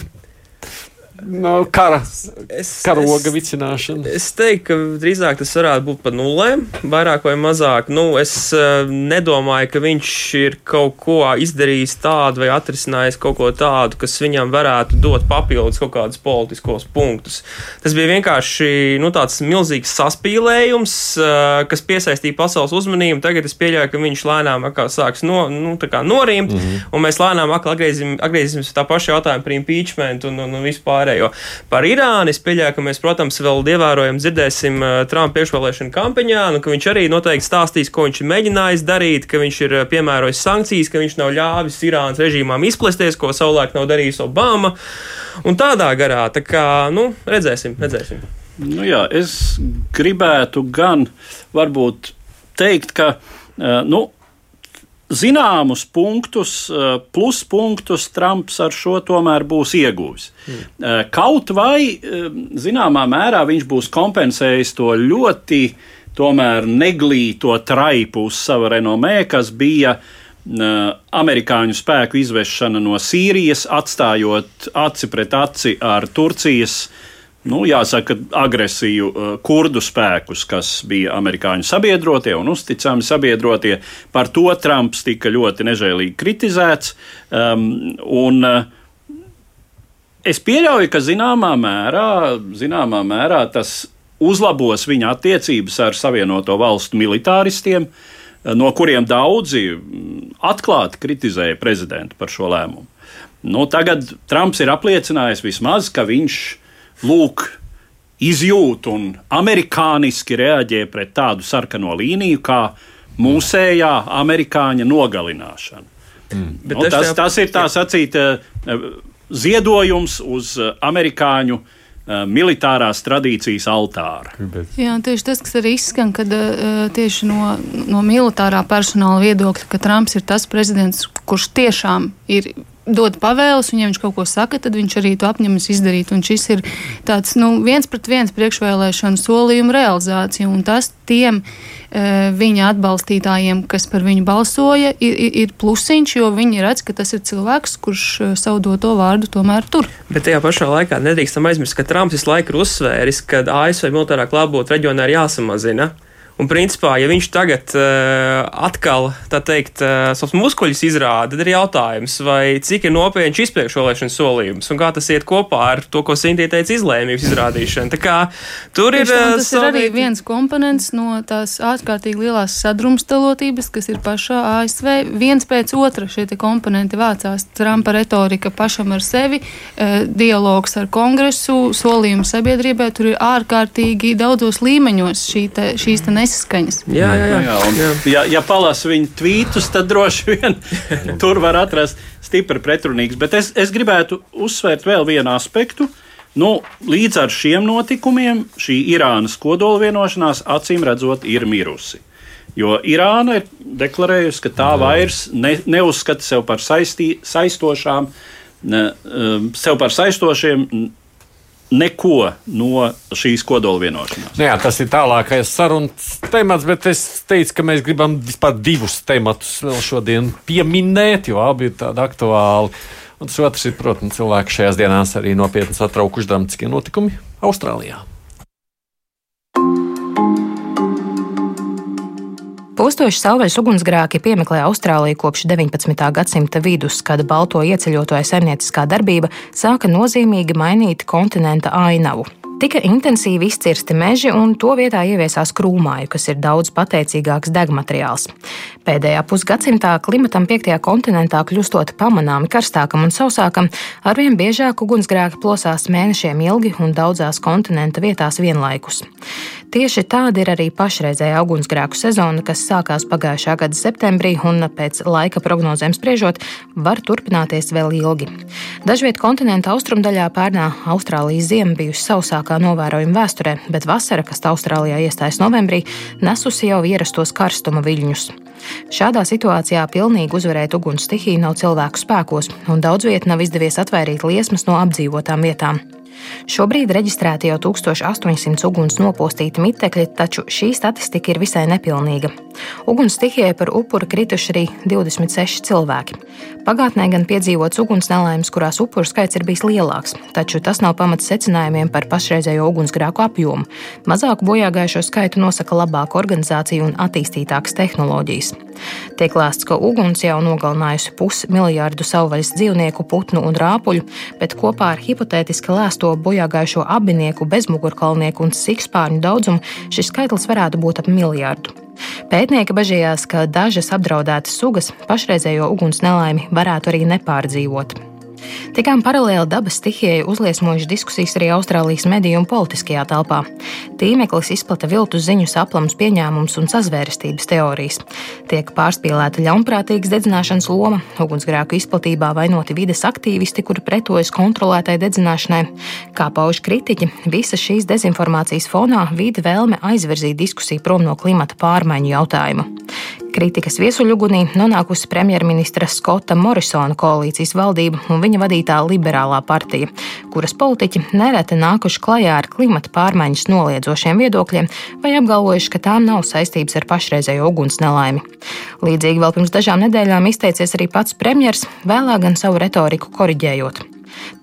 no kara, es, karoga es, vicināšana? Es teiktu, ka drīzāk tas varētu būt par nulēm, vairāk vai mazāk. Nu, es uh, nedomāju, ka viņš ir kaut ko izdarījis tādu vai atrisinājis kaut ko tādu, kas viņam varētu dot papildus kaut kādus politiskos punktus. Tas bija vienkārši nu, tāds milzīgs saspīlējums, uh, kas piesaistīja pasaules uzmanību. Tagad es pieļauju, ka viņš lēnām sāks no, nu, norimt, mm -hmm. un mēs lēnām atgriezīsimies pie tā paša jautājuma par impeachment un, un, un vispār pārējo. Par Irānu es pieļauju, ka mēs, protams, vēl ievērojam dzirdēsim uh, Trumpa priekšvēlēšanu kampaņā, nu, ka viņš arī noteikti stāstīs, ko viņš ir mēģinājis darīt, ka viņš ir uh, piemērojis sankcijas, ka viņš nav ļāvis Irānas režīmām izplesties, ko savulaik nav darījis Obama. Un tādā garā, tā kā, nu, redzēsim, redzēsim. Nu jā, es gribētu gan varbūt teikt, ka, uh, nu, zināmus punktus, pluspunktus Trumps ar šo tomēr būs ieguvis. Mm. Kaut vai zināmā mērā viņš būs kompensējis to ļoti tomēr neglīto traipu uz sava renomē, kas bija amerikāņu spēku izvešana no Sīrijas, atstājot aci pret aci ar Turcijas uh, nu, jāsaka, agresiju uh, kurdu spēkus, kas bija amerikāņu sabiedrotie un uzticami sabiedrotie. Par to Trumps tika ļoti nežēlīgi kritizēts. Um, un, uh, es pieļauju, ka zināmā mērā, zināmā mērā tas uzlabos viņa attiecības ar Savienoto valstu militāristiem, uh, no kuriem daudzi mm, atklāti kritizēja prezidentu par šo lēmumu. Nu, tagad Trumps ir apliecinājis vismaz, ka viņš ir lūk, izjūt un amerikāniski reaģē pret tādu sarkano līniju kā mūsējā amerikāņa nogalināšana. Mm. Nu, tas, tev... tas ir tā sacīt eh, ziedojums uz eh, amerikāņu uh, militārās tradīcijas altāra. Jā, tieši tas, kas arī izskan, kad uh, tieši no, no militārā personāla viedokļa, ka Trumps ir tas prezidents, kurš tiešām ir dod pavēles, un ja viņš kaut ko saka, tad viņš arī to apņemas izdarīt. Un šis ir tāds nu, viens pret viens priekšvēlēšanu solījumu realizācija, un tas tiem e, viņa atbalstītājiem, kas par viņu balsoja, ir, ir plusiņš, jo viņi redz, ka tas ir cilvēks, kurš e, savu doto vārdu tomēr tur. Bet tajā pašā laikā nedrīkstam aizmirst, ka Trumps visu laiku ir uzsvēris, ka ASV militārā klātbūtne reģionā ir jāsamazina. Un, principā, ja viņš tagad uh, atkal, tā teikt, uh, savus muskuļus izrāda, tad ir jautājums, vai cik ir nopietni šis priekšvēlēšana solījums un kā tas iet kopā ar to, ko Sintīna teica, izlēmības izrādīšana. Tā kā tur ir. Tam, tas savi... ir arī viens komponents no tās ārkārtīgi lielās sadrumstalotības, kas ir pašā ASV. Viens pēc otra šie komponenti vācās. Trumpa retorika pašam ar sevi, uh, dialogs ar kongresu, solījumi sabiedrībai. Tur ir ārkārtīgi daudzos līmeņos šī te, šīs te nesaskaņas. Jā, jā, jā. jā, un, jā. Ja, ja palasa viņa tvītus, tad droši vien [laughs] tur var atrast stipri pretrunīgs. Bet es, es gribētu uzsvērt vēl vienu aspektu. Nu, līdz ar šiem notikumiem šī Irānas kodola vienošanās acīm redzot ir mirusi. Jo Irāna ir deklarējusi, ka tā vairs ne, neuzskata sev par saistī, saistošām, ne, um, sev par saistošiem neko no šīs kodola vienošanās. Nu jā, tas ir tālākais sarunas temats, bet es teicu, ka mēs gribam vispār divus tematus vēl šodien pieminēt, jo abi ir tādi aktuāli. Un tas otrs ir, protams, cilvēki šajās dienās arī nopietni satraukuši dramatiskie notikumi Austrālijā. Postoši savvaļas ugunsgrēki piemeklē Austrāliju kopš 19. gadsimta vidus, kad balto ieceļotāju saimnieciskā darbība sāka nozīmīgi mainīt kontinenta ainavu. Tika intensīvi izcirsti meži, un to vietā ieviesās krūmāju, kas ir daudz pateicīgāks degmateriāls. Pēdējā pusgadsimtā klimatam piektajā kontinentā kļūstot pamanāmi karstākam un sausākam, arvien biežāk ugunsgrēki plosās mēnešiem ilgi un daudzās kontinenta vietās vienlaikus. Tieši tāda ir arī pašreizējā ugunsgrēku sezona, kas sākās pagājušā gada septembrī un pēc laika prognozēm spriežot, var turpināties vēl ilgi. Dažviet kontinenta austrumdaļā pērnā Austrālijas ziema bijusi sausākā novērojuma vēsturē, bet vasara, kas Austrālijā iestājas novembrī, nesusi jau ierastos karstuma viļņus. Šādā situācijā pilnīgi uzvarēt uguns stihiju nav cilvēku spēkos, un daudz viet nav izdevies atvairīt liesmas no apdzīvotām vietām. Šobrīd reģistrēti jau 1800 uguns nopostīti mitekļi, taču šī statistika ir visai nepilnīga. Uguns stihijai par upuru krituši arī 26 cilvēki. Pagātnē gan piedzīvots uguns nelaimes, kurās upuru skaits ir bijis lielāks, taču tas nav pamats secinājumiem par pašreizējo ugunsgrēku apjomu. Mazāku bojāgājušo skaitu nosaka labāka organizācija un attīstītākas tehnoloģijas. Tiek lēsts, ka uguns jau nogalinājusi pusmiljārdu savvaļas dzīvnieku, putnu un rāpuļu, bet kopā ar hipotētiski lēsto bojāgājušo abinieku, bezmugurkalnieku un sikspārņu daudzumu šis skaitlis varētu būt ap miljārdu. Pētnieki bažījās, ka dažas apdraudētas sugas pašreizējo uguns nelaimi varētu arī nepārdzīvot. Tikām paralēli dabas stihijai uzliesmojuši diskusijas arī Austrālijas mediju un politiskajā telpā. Tīmeklis izplata viltus ziņu aplams pieņēmums un sazvērestības teorijas. Tiek pārspīlēta ļaunprātīgas dedzināšanas loma, ugunsgrēku izplatībā vainoti vides aktīvisti, kuri pretojas kontrolētai dedzināšanai. Kā pauž kritiķi, visas šīs dezinformācijas fonā vīda vēlme aizvirzīt diskusiju prom no klimata pārmaiņu jautājuma. Kritikas viesuļugunī nonākusi premjerministra Skota Morisona koalīcijas valdība un viņa vadītā liberālā partija, kuras politiķi nereti nākuši klajā ar klimata pārmaiņas noliedzošiem viedokļiem vai apgalvojuši, ka tām nav saistības ar pašreizējo uguns nelaimi. Līdzīgi vēl pirms dažām nedēļām izteicies arī pats premjers, vēlāk gan savu retoriku koriģējot.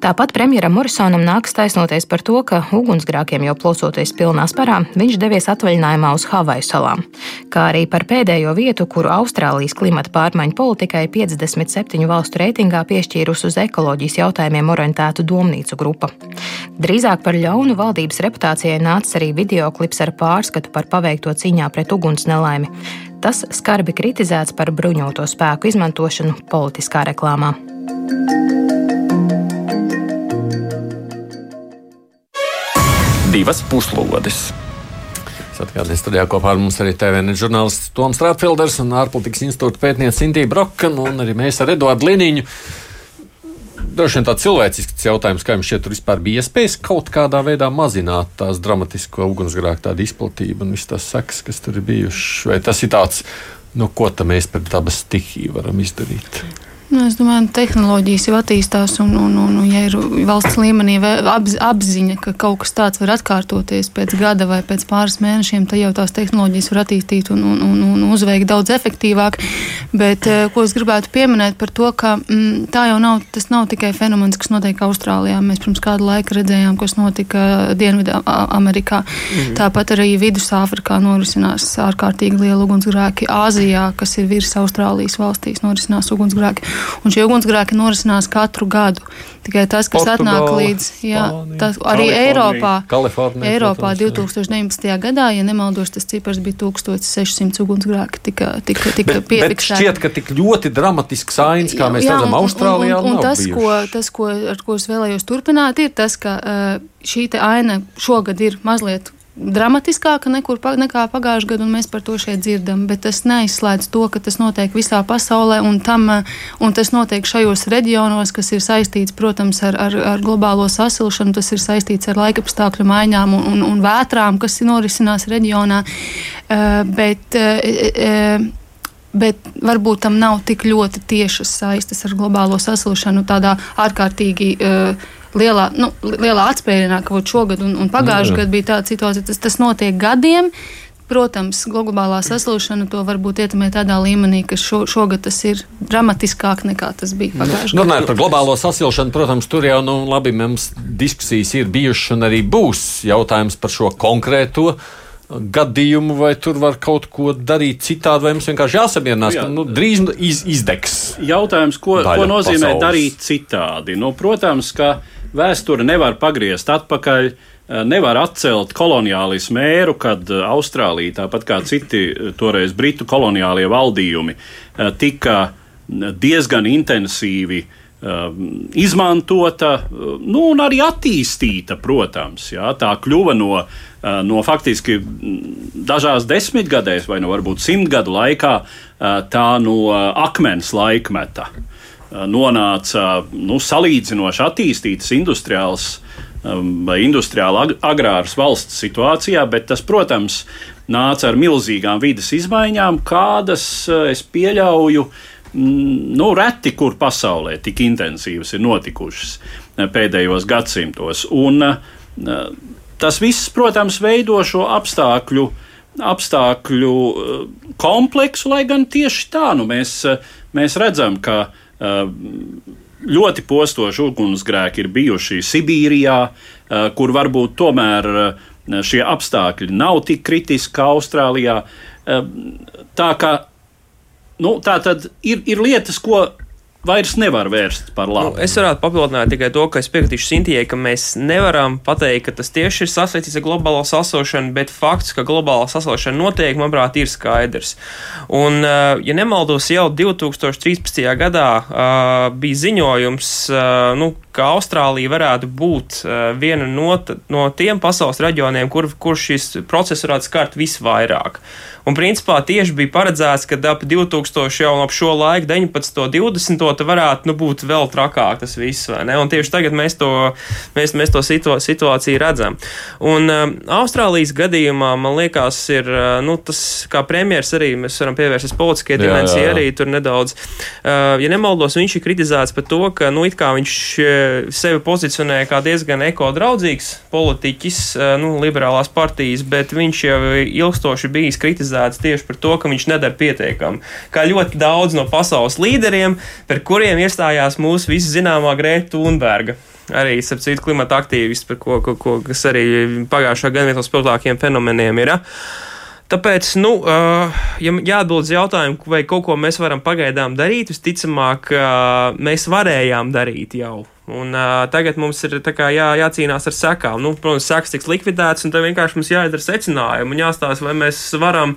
Tāpat premjeram Morisonam nāks taisnoties par to, ka ugunsgrākiem jau plosoties pilnā sparā, viņš devies atvaļinājumā uz Havaju salām, kā arī par pēdējo vietu, kuru Austrālijas klimata pārmaiņu politikai 57 valstu reitingā piešķīrusi uz ekoloģijas jautājumiem orientētu domnīcu grupa. Drīzāk par ļaunu valdības reputācijai nāca arī video klips ar pārskatu par paveikto cīņā pret uguns nelaimi. Tas skarbi kritizēts par bruņoto spēku izmantošanu politiskā reklāmā. Divas puslodes. Atgādājot, studijā kopā ar mums arī TVN žurnālists Toms Rāpfelders un ārpolitikas institūta pētniece Sintīna Broka un arī mēs ar Eduardu Liniņu. Droši vien tāds cilvēcisks jautājums, kā jums šķiet, tur vispār bija iespējas kaut kādā veidā mazināt tās dramatisko ugunsgrēku tādu izplatību un visas tās sekas, kas tur ir bijušas. Vai tas ir tāds, nu, ko mēs pret dabas stihiju varam izdarīt? Nu, es domāju, ka tehnoloģijas jau attīstās, un, un, un, un ja ir valsts līmenī apz, apziņa, ka kaut kas tāds var atkārtoties pēc gada vai pēc pāris mēnešiem, tad jau tās tehnoloģijas var attīstīt un, un, un, un uzveikt daudz efektīvāk. Bet eh, ko es gribētu pieminēt par to, ka m, mm, tā jau nav, tas nav tikai fenomens, kas notiek Austrālijā. Mēs pirms kāda laika redzējām, kas notika Dienvidā Amerikā. Mhm. Tāpat arī Vidusāfrikā norisinās ārkārtīgi liela ugunsgrēki. Āzijā, kas ir virs Austrālijas valstīs, norisinās ugunsgrēki. Un šie ugunsgrēki norisinās katru gadu. Tikai tas, kas Portugāla, atnāk līdz jā, tas, arī Eiropā, Kalifornija, Eiropā protams, 2019. gadā, ja nemaldos, tas cipars bija 1600 ugunsgrēki. Tika, tika, tika bet šķiet, ka tik ļoti dramatisks ainas, kā mēs jā, redzam, Austrālijā. Un, un, un, un tas, bijuši. ko, tas ko, ar ko es vēlējos turpināt, ir tas, ka šī aina šogad ir mazliet dramatiskāka nekur, nekā pagājušajā gadā, un mēs par to šeit dzirdam. Bet tas neizslēdz to, ka tas notiek visā pasaulē, un, tam, un tas notiek šajos reģionos, kas ir saistīts, protams, ar, ar, ar globālo sasilšanu, tas ir saistīts ar laikapstākļu maiņām un, un, un vētrām, kas norisinās reģionā. Uh, bet, uh, uh, Bet varbūt tam nav tik ļoti tiešas saistes ar globālo sasilšanu, tādā ārkārtīgi uh, lielā, nu, lielā atspērienā, ka šogad un, un pagājušajā gadā bija tāda situācija, tas, tas notiek gadiem. Protams, globālā sasilšana to varbūt ietekmē tādā līmenī, ka šo, šogad tas ir dramatiskāk nekā tas bija nu, pagājušajā gadā. Runājot par globālo sasilšanu, protams, tur jau nu, labi, mums diskusijas ir bijušas un arī būs jautājums par šo konkrēto gadījumu, vai tur var kaut ko darīt citādi, vai mums vienkārši jāsamierinās, Jā. ka nu, drīz iz, izdegs. Jautājums, ko, ko nozīmē pasaules. darīt citādi? Nu, protams, ka Vēsture nevar pagriezt atpakaļ. Eh, nevar atcelt koloniālismu mēru, kad eh, Austrālija, tāpat kā citi eh, toreiz britu koloniālie valdījumi, tika diezgan intensīvi izmantota nu, un arī attīstīta, protams. Jā, tā kļuva no, no faktiski mm, dažās desmitgadēs, vai no varbūt simtgadu laikā, tā no akmens laikmeta nonāca nu, salīdzinoši attīstītas industriāls vai industriāla agrāras valsts situācijā, bet tas, protams, nāca ar milzīgām vidas izmaiņām, kādas es pieļauju. Nu, reti kur pasaulē tik intensīvas ir notikušas pēdējos gadsimtos. Un, tas viss, protams, veido šo apstākļu, apstākļu kompleksu, lai gan tieši tā nu, mēs, mēs redzam, ka ļoti postoši ugunsgrēki ir bijuši Sibīrijā, eh, kur varbūt tomēr eh, šie apstākļi nav tik kritiski kā Austrālijā. Tā kā nu, tā tad ir, ir lietas, ko vairs nevar vērst par labu. Nu, es varētu papildināt tikai to, ka es piekritīšu Sintijai, ka mēs nevaram pateikt, ka tas tieši ir sasaistīts ar globālo sasilšanu, bet fakts, ka globālā sasilšana notiek, manuprāt, ir skaidrs. Un, uh, ja nemaldos, jau 2013. gadā uh, bija ziņojums, uh, nu, ka Austrālija varētu būt uh, viena no, no tiem pasaules reģioniem, kur, kur šis process varētu skart visvairāk. Un, principā, tieši bija paredzēts, ka ap 2000 jau ap šo laiku, 19. un 20. te varētu nu, būt vēl trakāk tas viss, vai ne? Un tieši tagad mēs to, mēs, mēs to situ, situāciju redzam. Un um, Austrālijas gadījumā, man liekas, ir, uh, nu, tas, kā premjeras arī, mēs varam pievērsties politiskajai dimensijai arī tur nedaudz. Uh, ja nemaldos, viņš ir kritizēts par to, ka, nu, viņš sevi pozicionē kā diezgan ekodraudzīgs politiķis, nu, liberālās partijas, bet viņš jau ilgstoši bijis kritizēts tieši par to, ka viņš nedara pietiekami. Kā ļoti daudz no pasaules līderiem, par kuriem iestājās mūsu visi zināmā Grēta Thunberga arī starp citu klimata aktīvisti, par ko, ko, ko kas arī pagājušā gada viens no spilgtākajiem fenomeniem ir. Ja? Tāpēc, nu, ja jāatbild uz jautājumu, vai kaut ko mēs varam pagaidām darīt, visticamāk, mēs varējām darīt jau. Un, uh, tagad mums ir kā, jā, jācīnās ar sekām. Nu, protams, sekas tiks likvidētas, un tad vienkārši mums jāizdara secinājumi un jāstāsta, vai mēs varam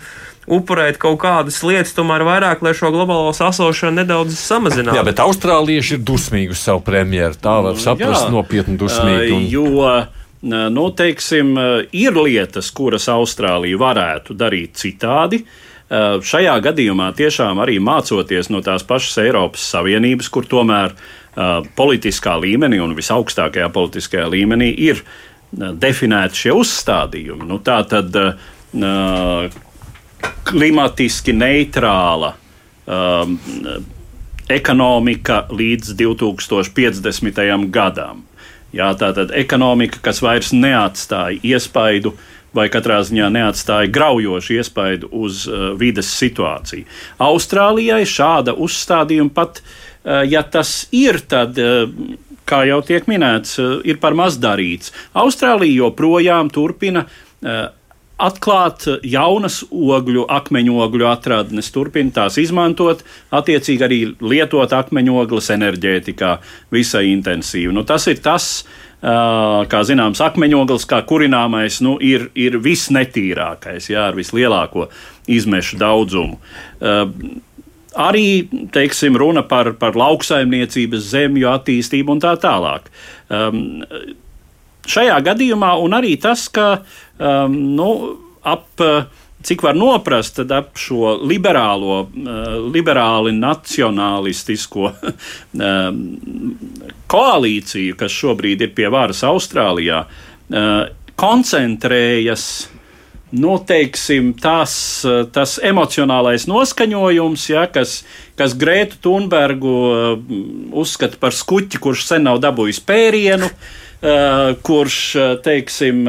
upurēt kaut kādas lietas, tomēr vairāk, lai šo globālo sasilšanu nedaudz samazinātu. Jā, bet austrālieši ir dusmīgi uz savu premjeru. Tā var saprast, jā, nopietni dusmīgi. Un... Jo, nu, teiksim, ir lietas, kuras Austrālija varētu darīt citādi. Šajā gadījumā tiešām arī mācoties no tās pašas Eiropas Savienības, kur tomēr uh, politiskā līmenī un visaugstākajā politiskajā līmenī ir definēti šie uzstādījumi. Nu, tā tad klimatiski neitrāla ekonomika līdz 2050. gadam. Jā, tā tad ekonomika, kas vairs neatstāja iespaidu vai katrā ziņā neatstāja graujošu iespaidu uz uh, vides situāciju. Austrālijai šāda uzstādījuma pat uh, ja tas ir, tad, eh, kā jau tiek minēts, eh, ir par maz darīts. Austrālija joprojām turpina atklāt jaunas ogļu, akmeņogļu atradnes, turpina tās izmantot, attiecīgi arī lietot akmeņogles enerģētikā visai intensīvi. Nu, tas ir tas, kā zināms, akmeņogles, kā kurināmais, nu, ir, ir visnetīrākais, jā, ar vislielāko izmešu daudzumu arī teiksim, runa par, par lauksaimniecības zemju attīstību un tā tālāk. Um, šajā gadījumā, un arī tas, ka um, nu, ap cik var noprast, tad ap šo liberālo, uh, liberāli nacionālistisko [laughs] um, koalīciju, kas šobrīd ir pie varas Austrālijā, uh, koncentrējas noteiksim, nu, tas, tas emocionālais noskaņojums, ja, kas, kas Grētu Thunbergu uh, uzskata par skuķi, kurš sen nav dabūjis pērienu. Uh, kurš, uh, teiksim,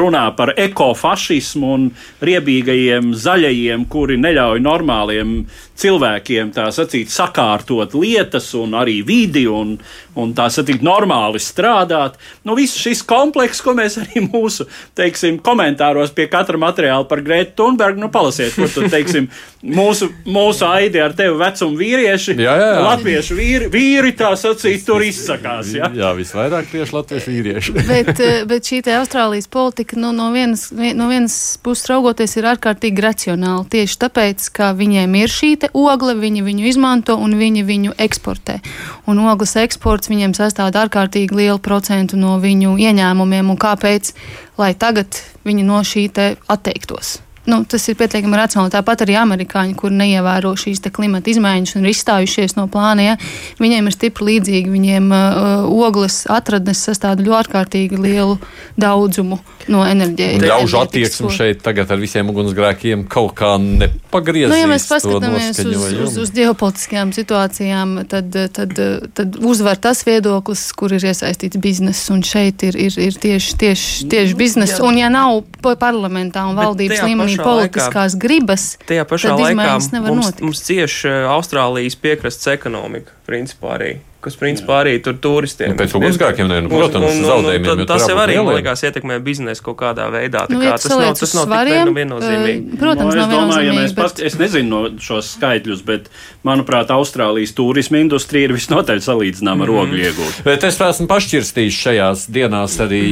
runā par ekofašismu un riebīgajiem zaļajiem, kuri neļauj normāliem cilvēkiem tā sacīt, sakārtot lietas un arī vidi un, un tā sacīt, normāli strādāt. Nu, viss šis komplekss, ko mēs arī mūsu teiksim, komentāros pie katra materiāla par Grētu Thunbergu, nu, palasiet, ko tur teiksim, mūsu, mūsu aidi ar tevi vecumu vīrieši, jā, jā, jā. latviešu vīri, vīri tā sacīt, tur izsakās. Jā, jā visvairāk tieši latviešu vīrieši. bet, eh, bet šī Austrālijas politika nu, no, vienas, no vienas puses raugoties ir ārkārtīgi racionāla. Tieši tāpēc, ka viņiem ir šī ogle, viņi viņu izmanto un viņi viņu eksportē. Un ogles eksports viņiem sastāv ārkārtīgi lielu procentu no viņu ieņēmumiem, un kāpēc, lai tagad viņi no šī te atteiktos? nu, tas ir pietiekami racionāli. Tāpat arī amerikāņi, kur neievēro šīs klimata izmaiņas un ir izstājušies no plāna, ja, viņiem ir stipri līdzīgi. Viņiem uh, ogles atradnes sastāv ļoti ārkārtīgi lielu daudzumu no enerģētikas. Ļaužu attieksme šeit tagad ar visiem ugunsgrēkiem kaut kā nepagriezīs. Nu, ja mēs paskatāmies uz, uz, uz ģeopolitiskajām situācijām, tad, tad, tad uzvar tas viedoklis, kur ir iesaistīts bizness, un šeit ir, ir, ir tieši, tieši, tieši bizness. Un ja nav parlamentā un valdības līmenī politiskās laikā, gribas, tajā pašā laikā mums, mums cieši Austrālijas piekrastes ekonomika, principā arī kas principā arī tur turistiem. Nu, pēc ugunsgrēkiem, nu, protams, un, un, zaudējumiem. Un, tas jau arī, man liekas, ietekmē biznesu kaut kādā veidā. Tā nu, kā, tas nav, tas nav svariem, tik viennozīmīgi. Protams, no, es domāju, ja mēs bet... pat, es nezinu no šos skaitļus, bet, manuprāt, Austrālijas turisma industrija ir visnotaļ salīdzināma ar mm. ogļu iegūtu. Bet es esmu pašķirstījis šajās dienās arī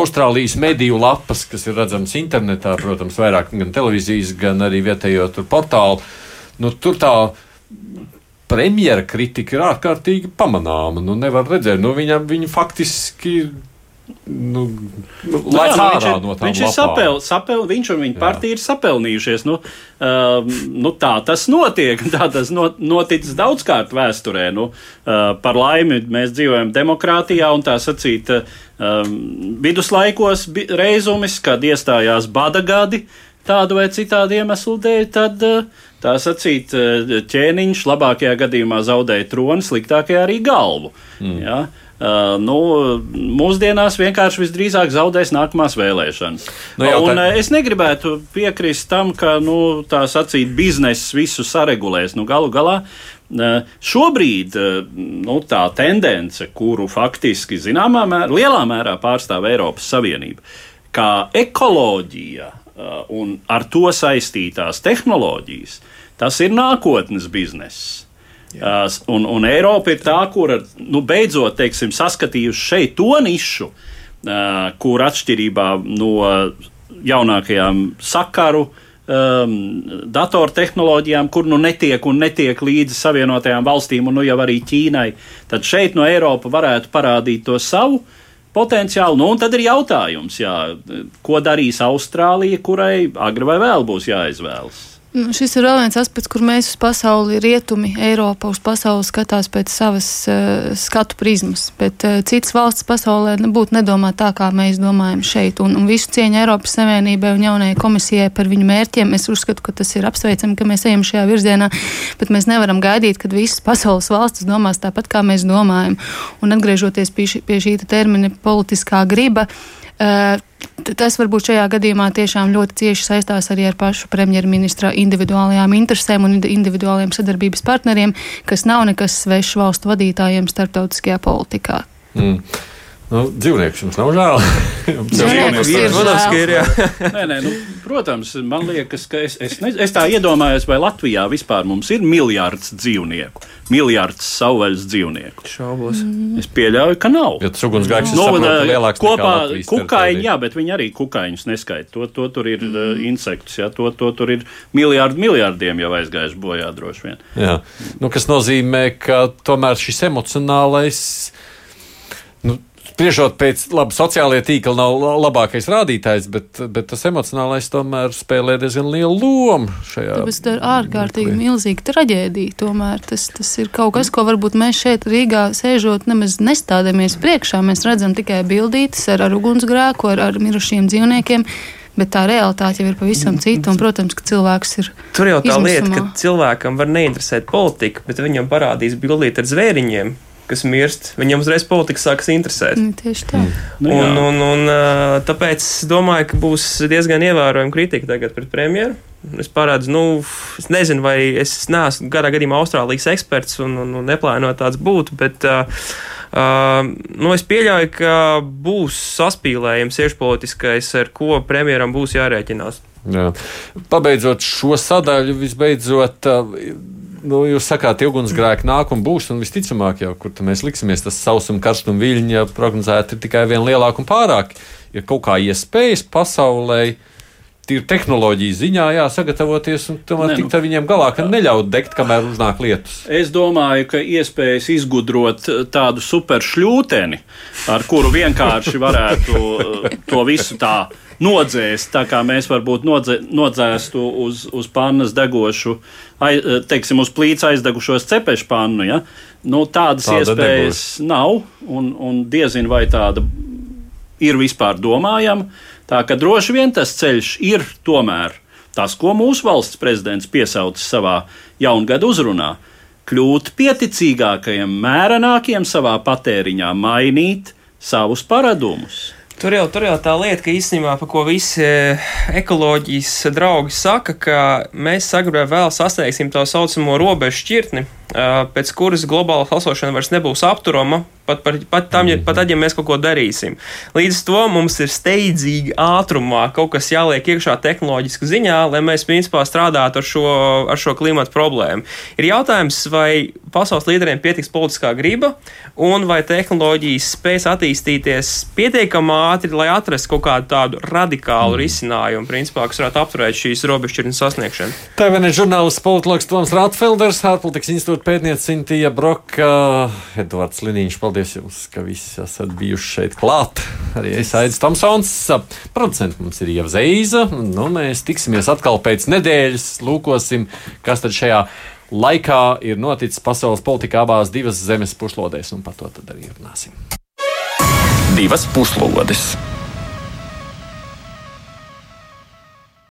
Austrālijas mediju lapas, kas ir redzamas internetā, protams, vairāk gan televīzijas, gan arī vietējo portālu. Nu, tur tā premjera kritika ir ārkārtīgi pamanāma. Nu, nevar redzēt, nu, viņam, viņa faktiski Nu, nu, Nu, jā, nu, viņš ir, no viņš ir sapel, sapel, viņš un viņa partija ir sapelnījušies. Nu, uh, nu, tā tas notiek. [laughs] Tā tas not, noticis daudzkārt vēsturē. Nu, uh, par laimi mēs dzīvojam demokrātijā un tā sacīt, uh, viduslaikos bi- reizumis, kad iestājās bada gadi. Tādu vai citādu iemeslu dēļ, tad uh, tā sacīt, uh, ķēniņš labākajā gadījumā zaudēja troni, sliktākajā arī galvu. Mm. Ja? Uh, nu, mūsdienās vienkārši visdrīzāk zaudēs nākamās vēlēšanas. Nu, un, tā- uh, es negribētu piekrist tam, ka nu, tā sacīt, biznesa visu saregulēs. Nu, galu galā šobrīd nu, tā tendence, kuru faktiski zināmā mērā, lielā mērā pārstāv Eiropas Savienība, kā ekoloģija un ar to saistītās tehnoloģijas, tas ir nākotnes bizness. Uh, un, un Eiropa ir tā, kur nu, beidzot teiksim, saskatījusi šeit to nišu, uh, kur atšķirībā no jaunākajām sakaru um, datortehnoloģijām, kur nu netiek un netiek līdzi Savienotajām valstīm un nu jau arī Ķīnai, tad šeit no Eiropa varētu parādīt to savu potenciālu. Nu, un tad ir jautājums, jā, ko darīs Austrālija, kurai agri vai vēl būs jāizvēlas. Nu, šis ir vēl viens aspekts, kur mēs uz pasauli, rietumi, Eiropa uz pasauli skatās pēc savas uh, skatu prizmas. Bet uh, citas valsts pasaulē nebūtu nedomā tā, kā mēs domājam šeit. Un, un visu cieņu Eiropas Savienībai un jaunajai komisijai par viņu mērķiem. Es uzskatu, ka tas ir apsveicami, ka mēs ejam šajā virzienā, bet mēs nevaram gaidīt, kad visas pasaules valstis domās tāpat, kā mēs domājam. Un atgriežoties pie šī, pie šī termina politiskā griba. Uh, Tas varbūt šajā gadījumā tiešām ļoti cieši saistās arī ar pašu premjerministra individuālajām interesēm un individuāliem sadarbības partneriem, kas nav nekas svešs valstu vadītājiem starptautiskajā politikā. Mm. Nu, dzīvnieks jums nav žēl. [laughs] Dzīvniekus ir [laughs] nē, nu, protams, man liekas, ka es, es, ne, es tā iedomājos, vai Latvijā vispār mums ir miljards dzīvnieku, miljards savvaļas dzīvnieku. Šaubos. Es pieļauju, ka nav. Jo tas ugunsgrēks ir Nu, saprotu, eh, lielāks kopā kukaiņi, jā, bet viņi arī kukaiņus neskaita. To, to tur ir mm. insektus, jā, to, to tur ir miljardi miljardiem jau aizgājuši bojā droši vien. Jā. Nu, kas nozīmē, ka tomēr šis emocionālais. Nu, Spriežot pēc labi, sociālajā tīkla nav la- labākais rādītājs, bet, bet tas emocionālais tomēr spēlē diezgan lielu lomu šajā. Tāpēc tā ir ārkārtīgi mirklī. milzīga traģēdija. Tomēr tas, tas ir kaut kas, ko varbūt mēs šeit Rīgā sēžot nemaz nestādamies priekšā. Mēs redzam tikai bildītes ar, ar ugunsgrēku, ar, ar mirušiem dzīvniekiem. Bet tā realitāte jau ir pavisam cita. Un, protams, ka cilvēks ir. Tur jau tā lieta, Izmisumā. ka cilvēkam var neinteresēt politika, bet viņam parādīs bildīt ar zvēriņiem, kas mirst. Viņam uzreiz politika sāks interesēt. Nu, tieši tā. Nu, jā. un, un, un, tāpēc es domāju, ka būs diezgan ievērojama kritika tagad pret premjeru. Es parādzu, nu, es nezinu, vai es neesmu gadā gadījumā Austrālijas eksperts un, un, un neplānoju tāds būt, bet uh, uh, nu, es pieļauju, ka būs saspīlējums iekšpolitiskais, ar ko premjeram būs jārēķinās. Jā. Pabeidzot šo sadaļu, visbeidzot, ā, nu, jūs sakāt, ugunsgrēki nāk un būs, un visticamāk, jau kur mēs liksimies, tas sausuma, karstuma viļņi jau prognozēti ir tikai vien lielāki un pārāk. Ir kaut kā iespējas pasaulē. Tīri tehnoloģiju ziņā jāsagatavoties un tomēr Nē, nu. tikt ar viņiem galā, ka neļaut degt, kamēr uznāk lietus. Es domāju, ka iespējas izgudrot eh, tādu superšļūteni, ar kuru vienkārši varētu eh, to visu tā nodzēst, tā kā mēs varbūt nodze, nodzēstu uz, uz pannas degošu, ai, eh, teiksim, uz plīts aizdegušos cepešu pannu. Ja? Nu, tādas Tāda iespējas nav, un, un diezin vai tāda ir vispār domājama. Tā ka droši vien tas ceļš ir tomēr tas, ko mūsu valsts prezidents piesauca savā jaungada uzrunā. Kļūt pieticīgākajiem, mērenākiem savā patēriņā, mainīt savus paradumus. Tur jau, tur jau tā lieta, ka īstenībā par ko visi eh, ekoloģijas draugi saka, ka mēs agrāk vēl sasniegsim tā saucamo robežu šķirtni, pēc kuras globāla sasilšana vairs nebūs apturama, pat, par, pat, tam, ja, pat tad, ja mēs kaut ko darīsim. Līdz ar to mums ir steidzīgi ātrumā kaut kas jāliek iekšā tehnoloģiski ziņā, lai mēs principā strādātu ar šo, ar šo klimatu problēmu. Ir jautājums, vai pasaules līderiem pietiks politiskā griba un vai tehnoloģijas spēs attīstīties pietiekami ātri, lai atrastu kaut kādu tādu radikālu mm. risinājumu, principā, kas varētu apturēt šīs robežšķirtnes sasniegšanu. Tā vien ir žurnālists politologs Toms Rātfelders, ārpolitikas institūts pētniece Sintīja Broka, Edvards Liniņš. Paldies jums, ka visi esat bijuši šeit klāt. Arī es Aidis Tomsons. Producents mums ir Ieva Zeiza. Nu, mēs tiksimies atkal pēc nedēļas. Lūkosim, kas tad šajā laikā ir noticis pasaules politikā abās divas zemes puslodēs, un par to tad arī runāsim. Divas puslodes!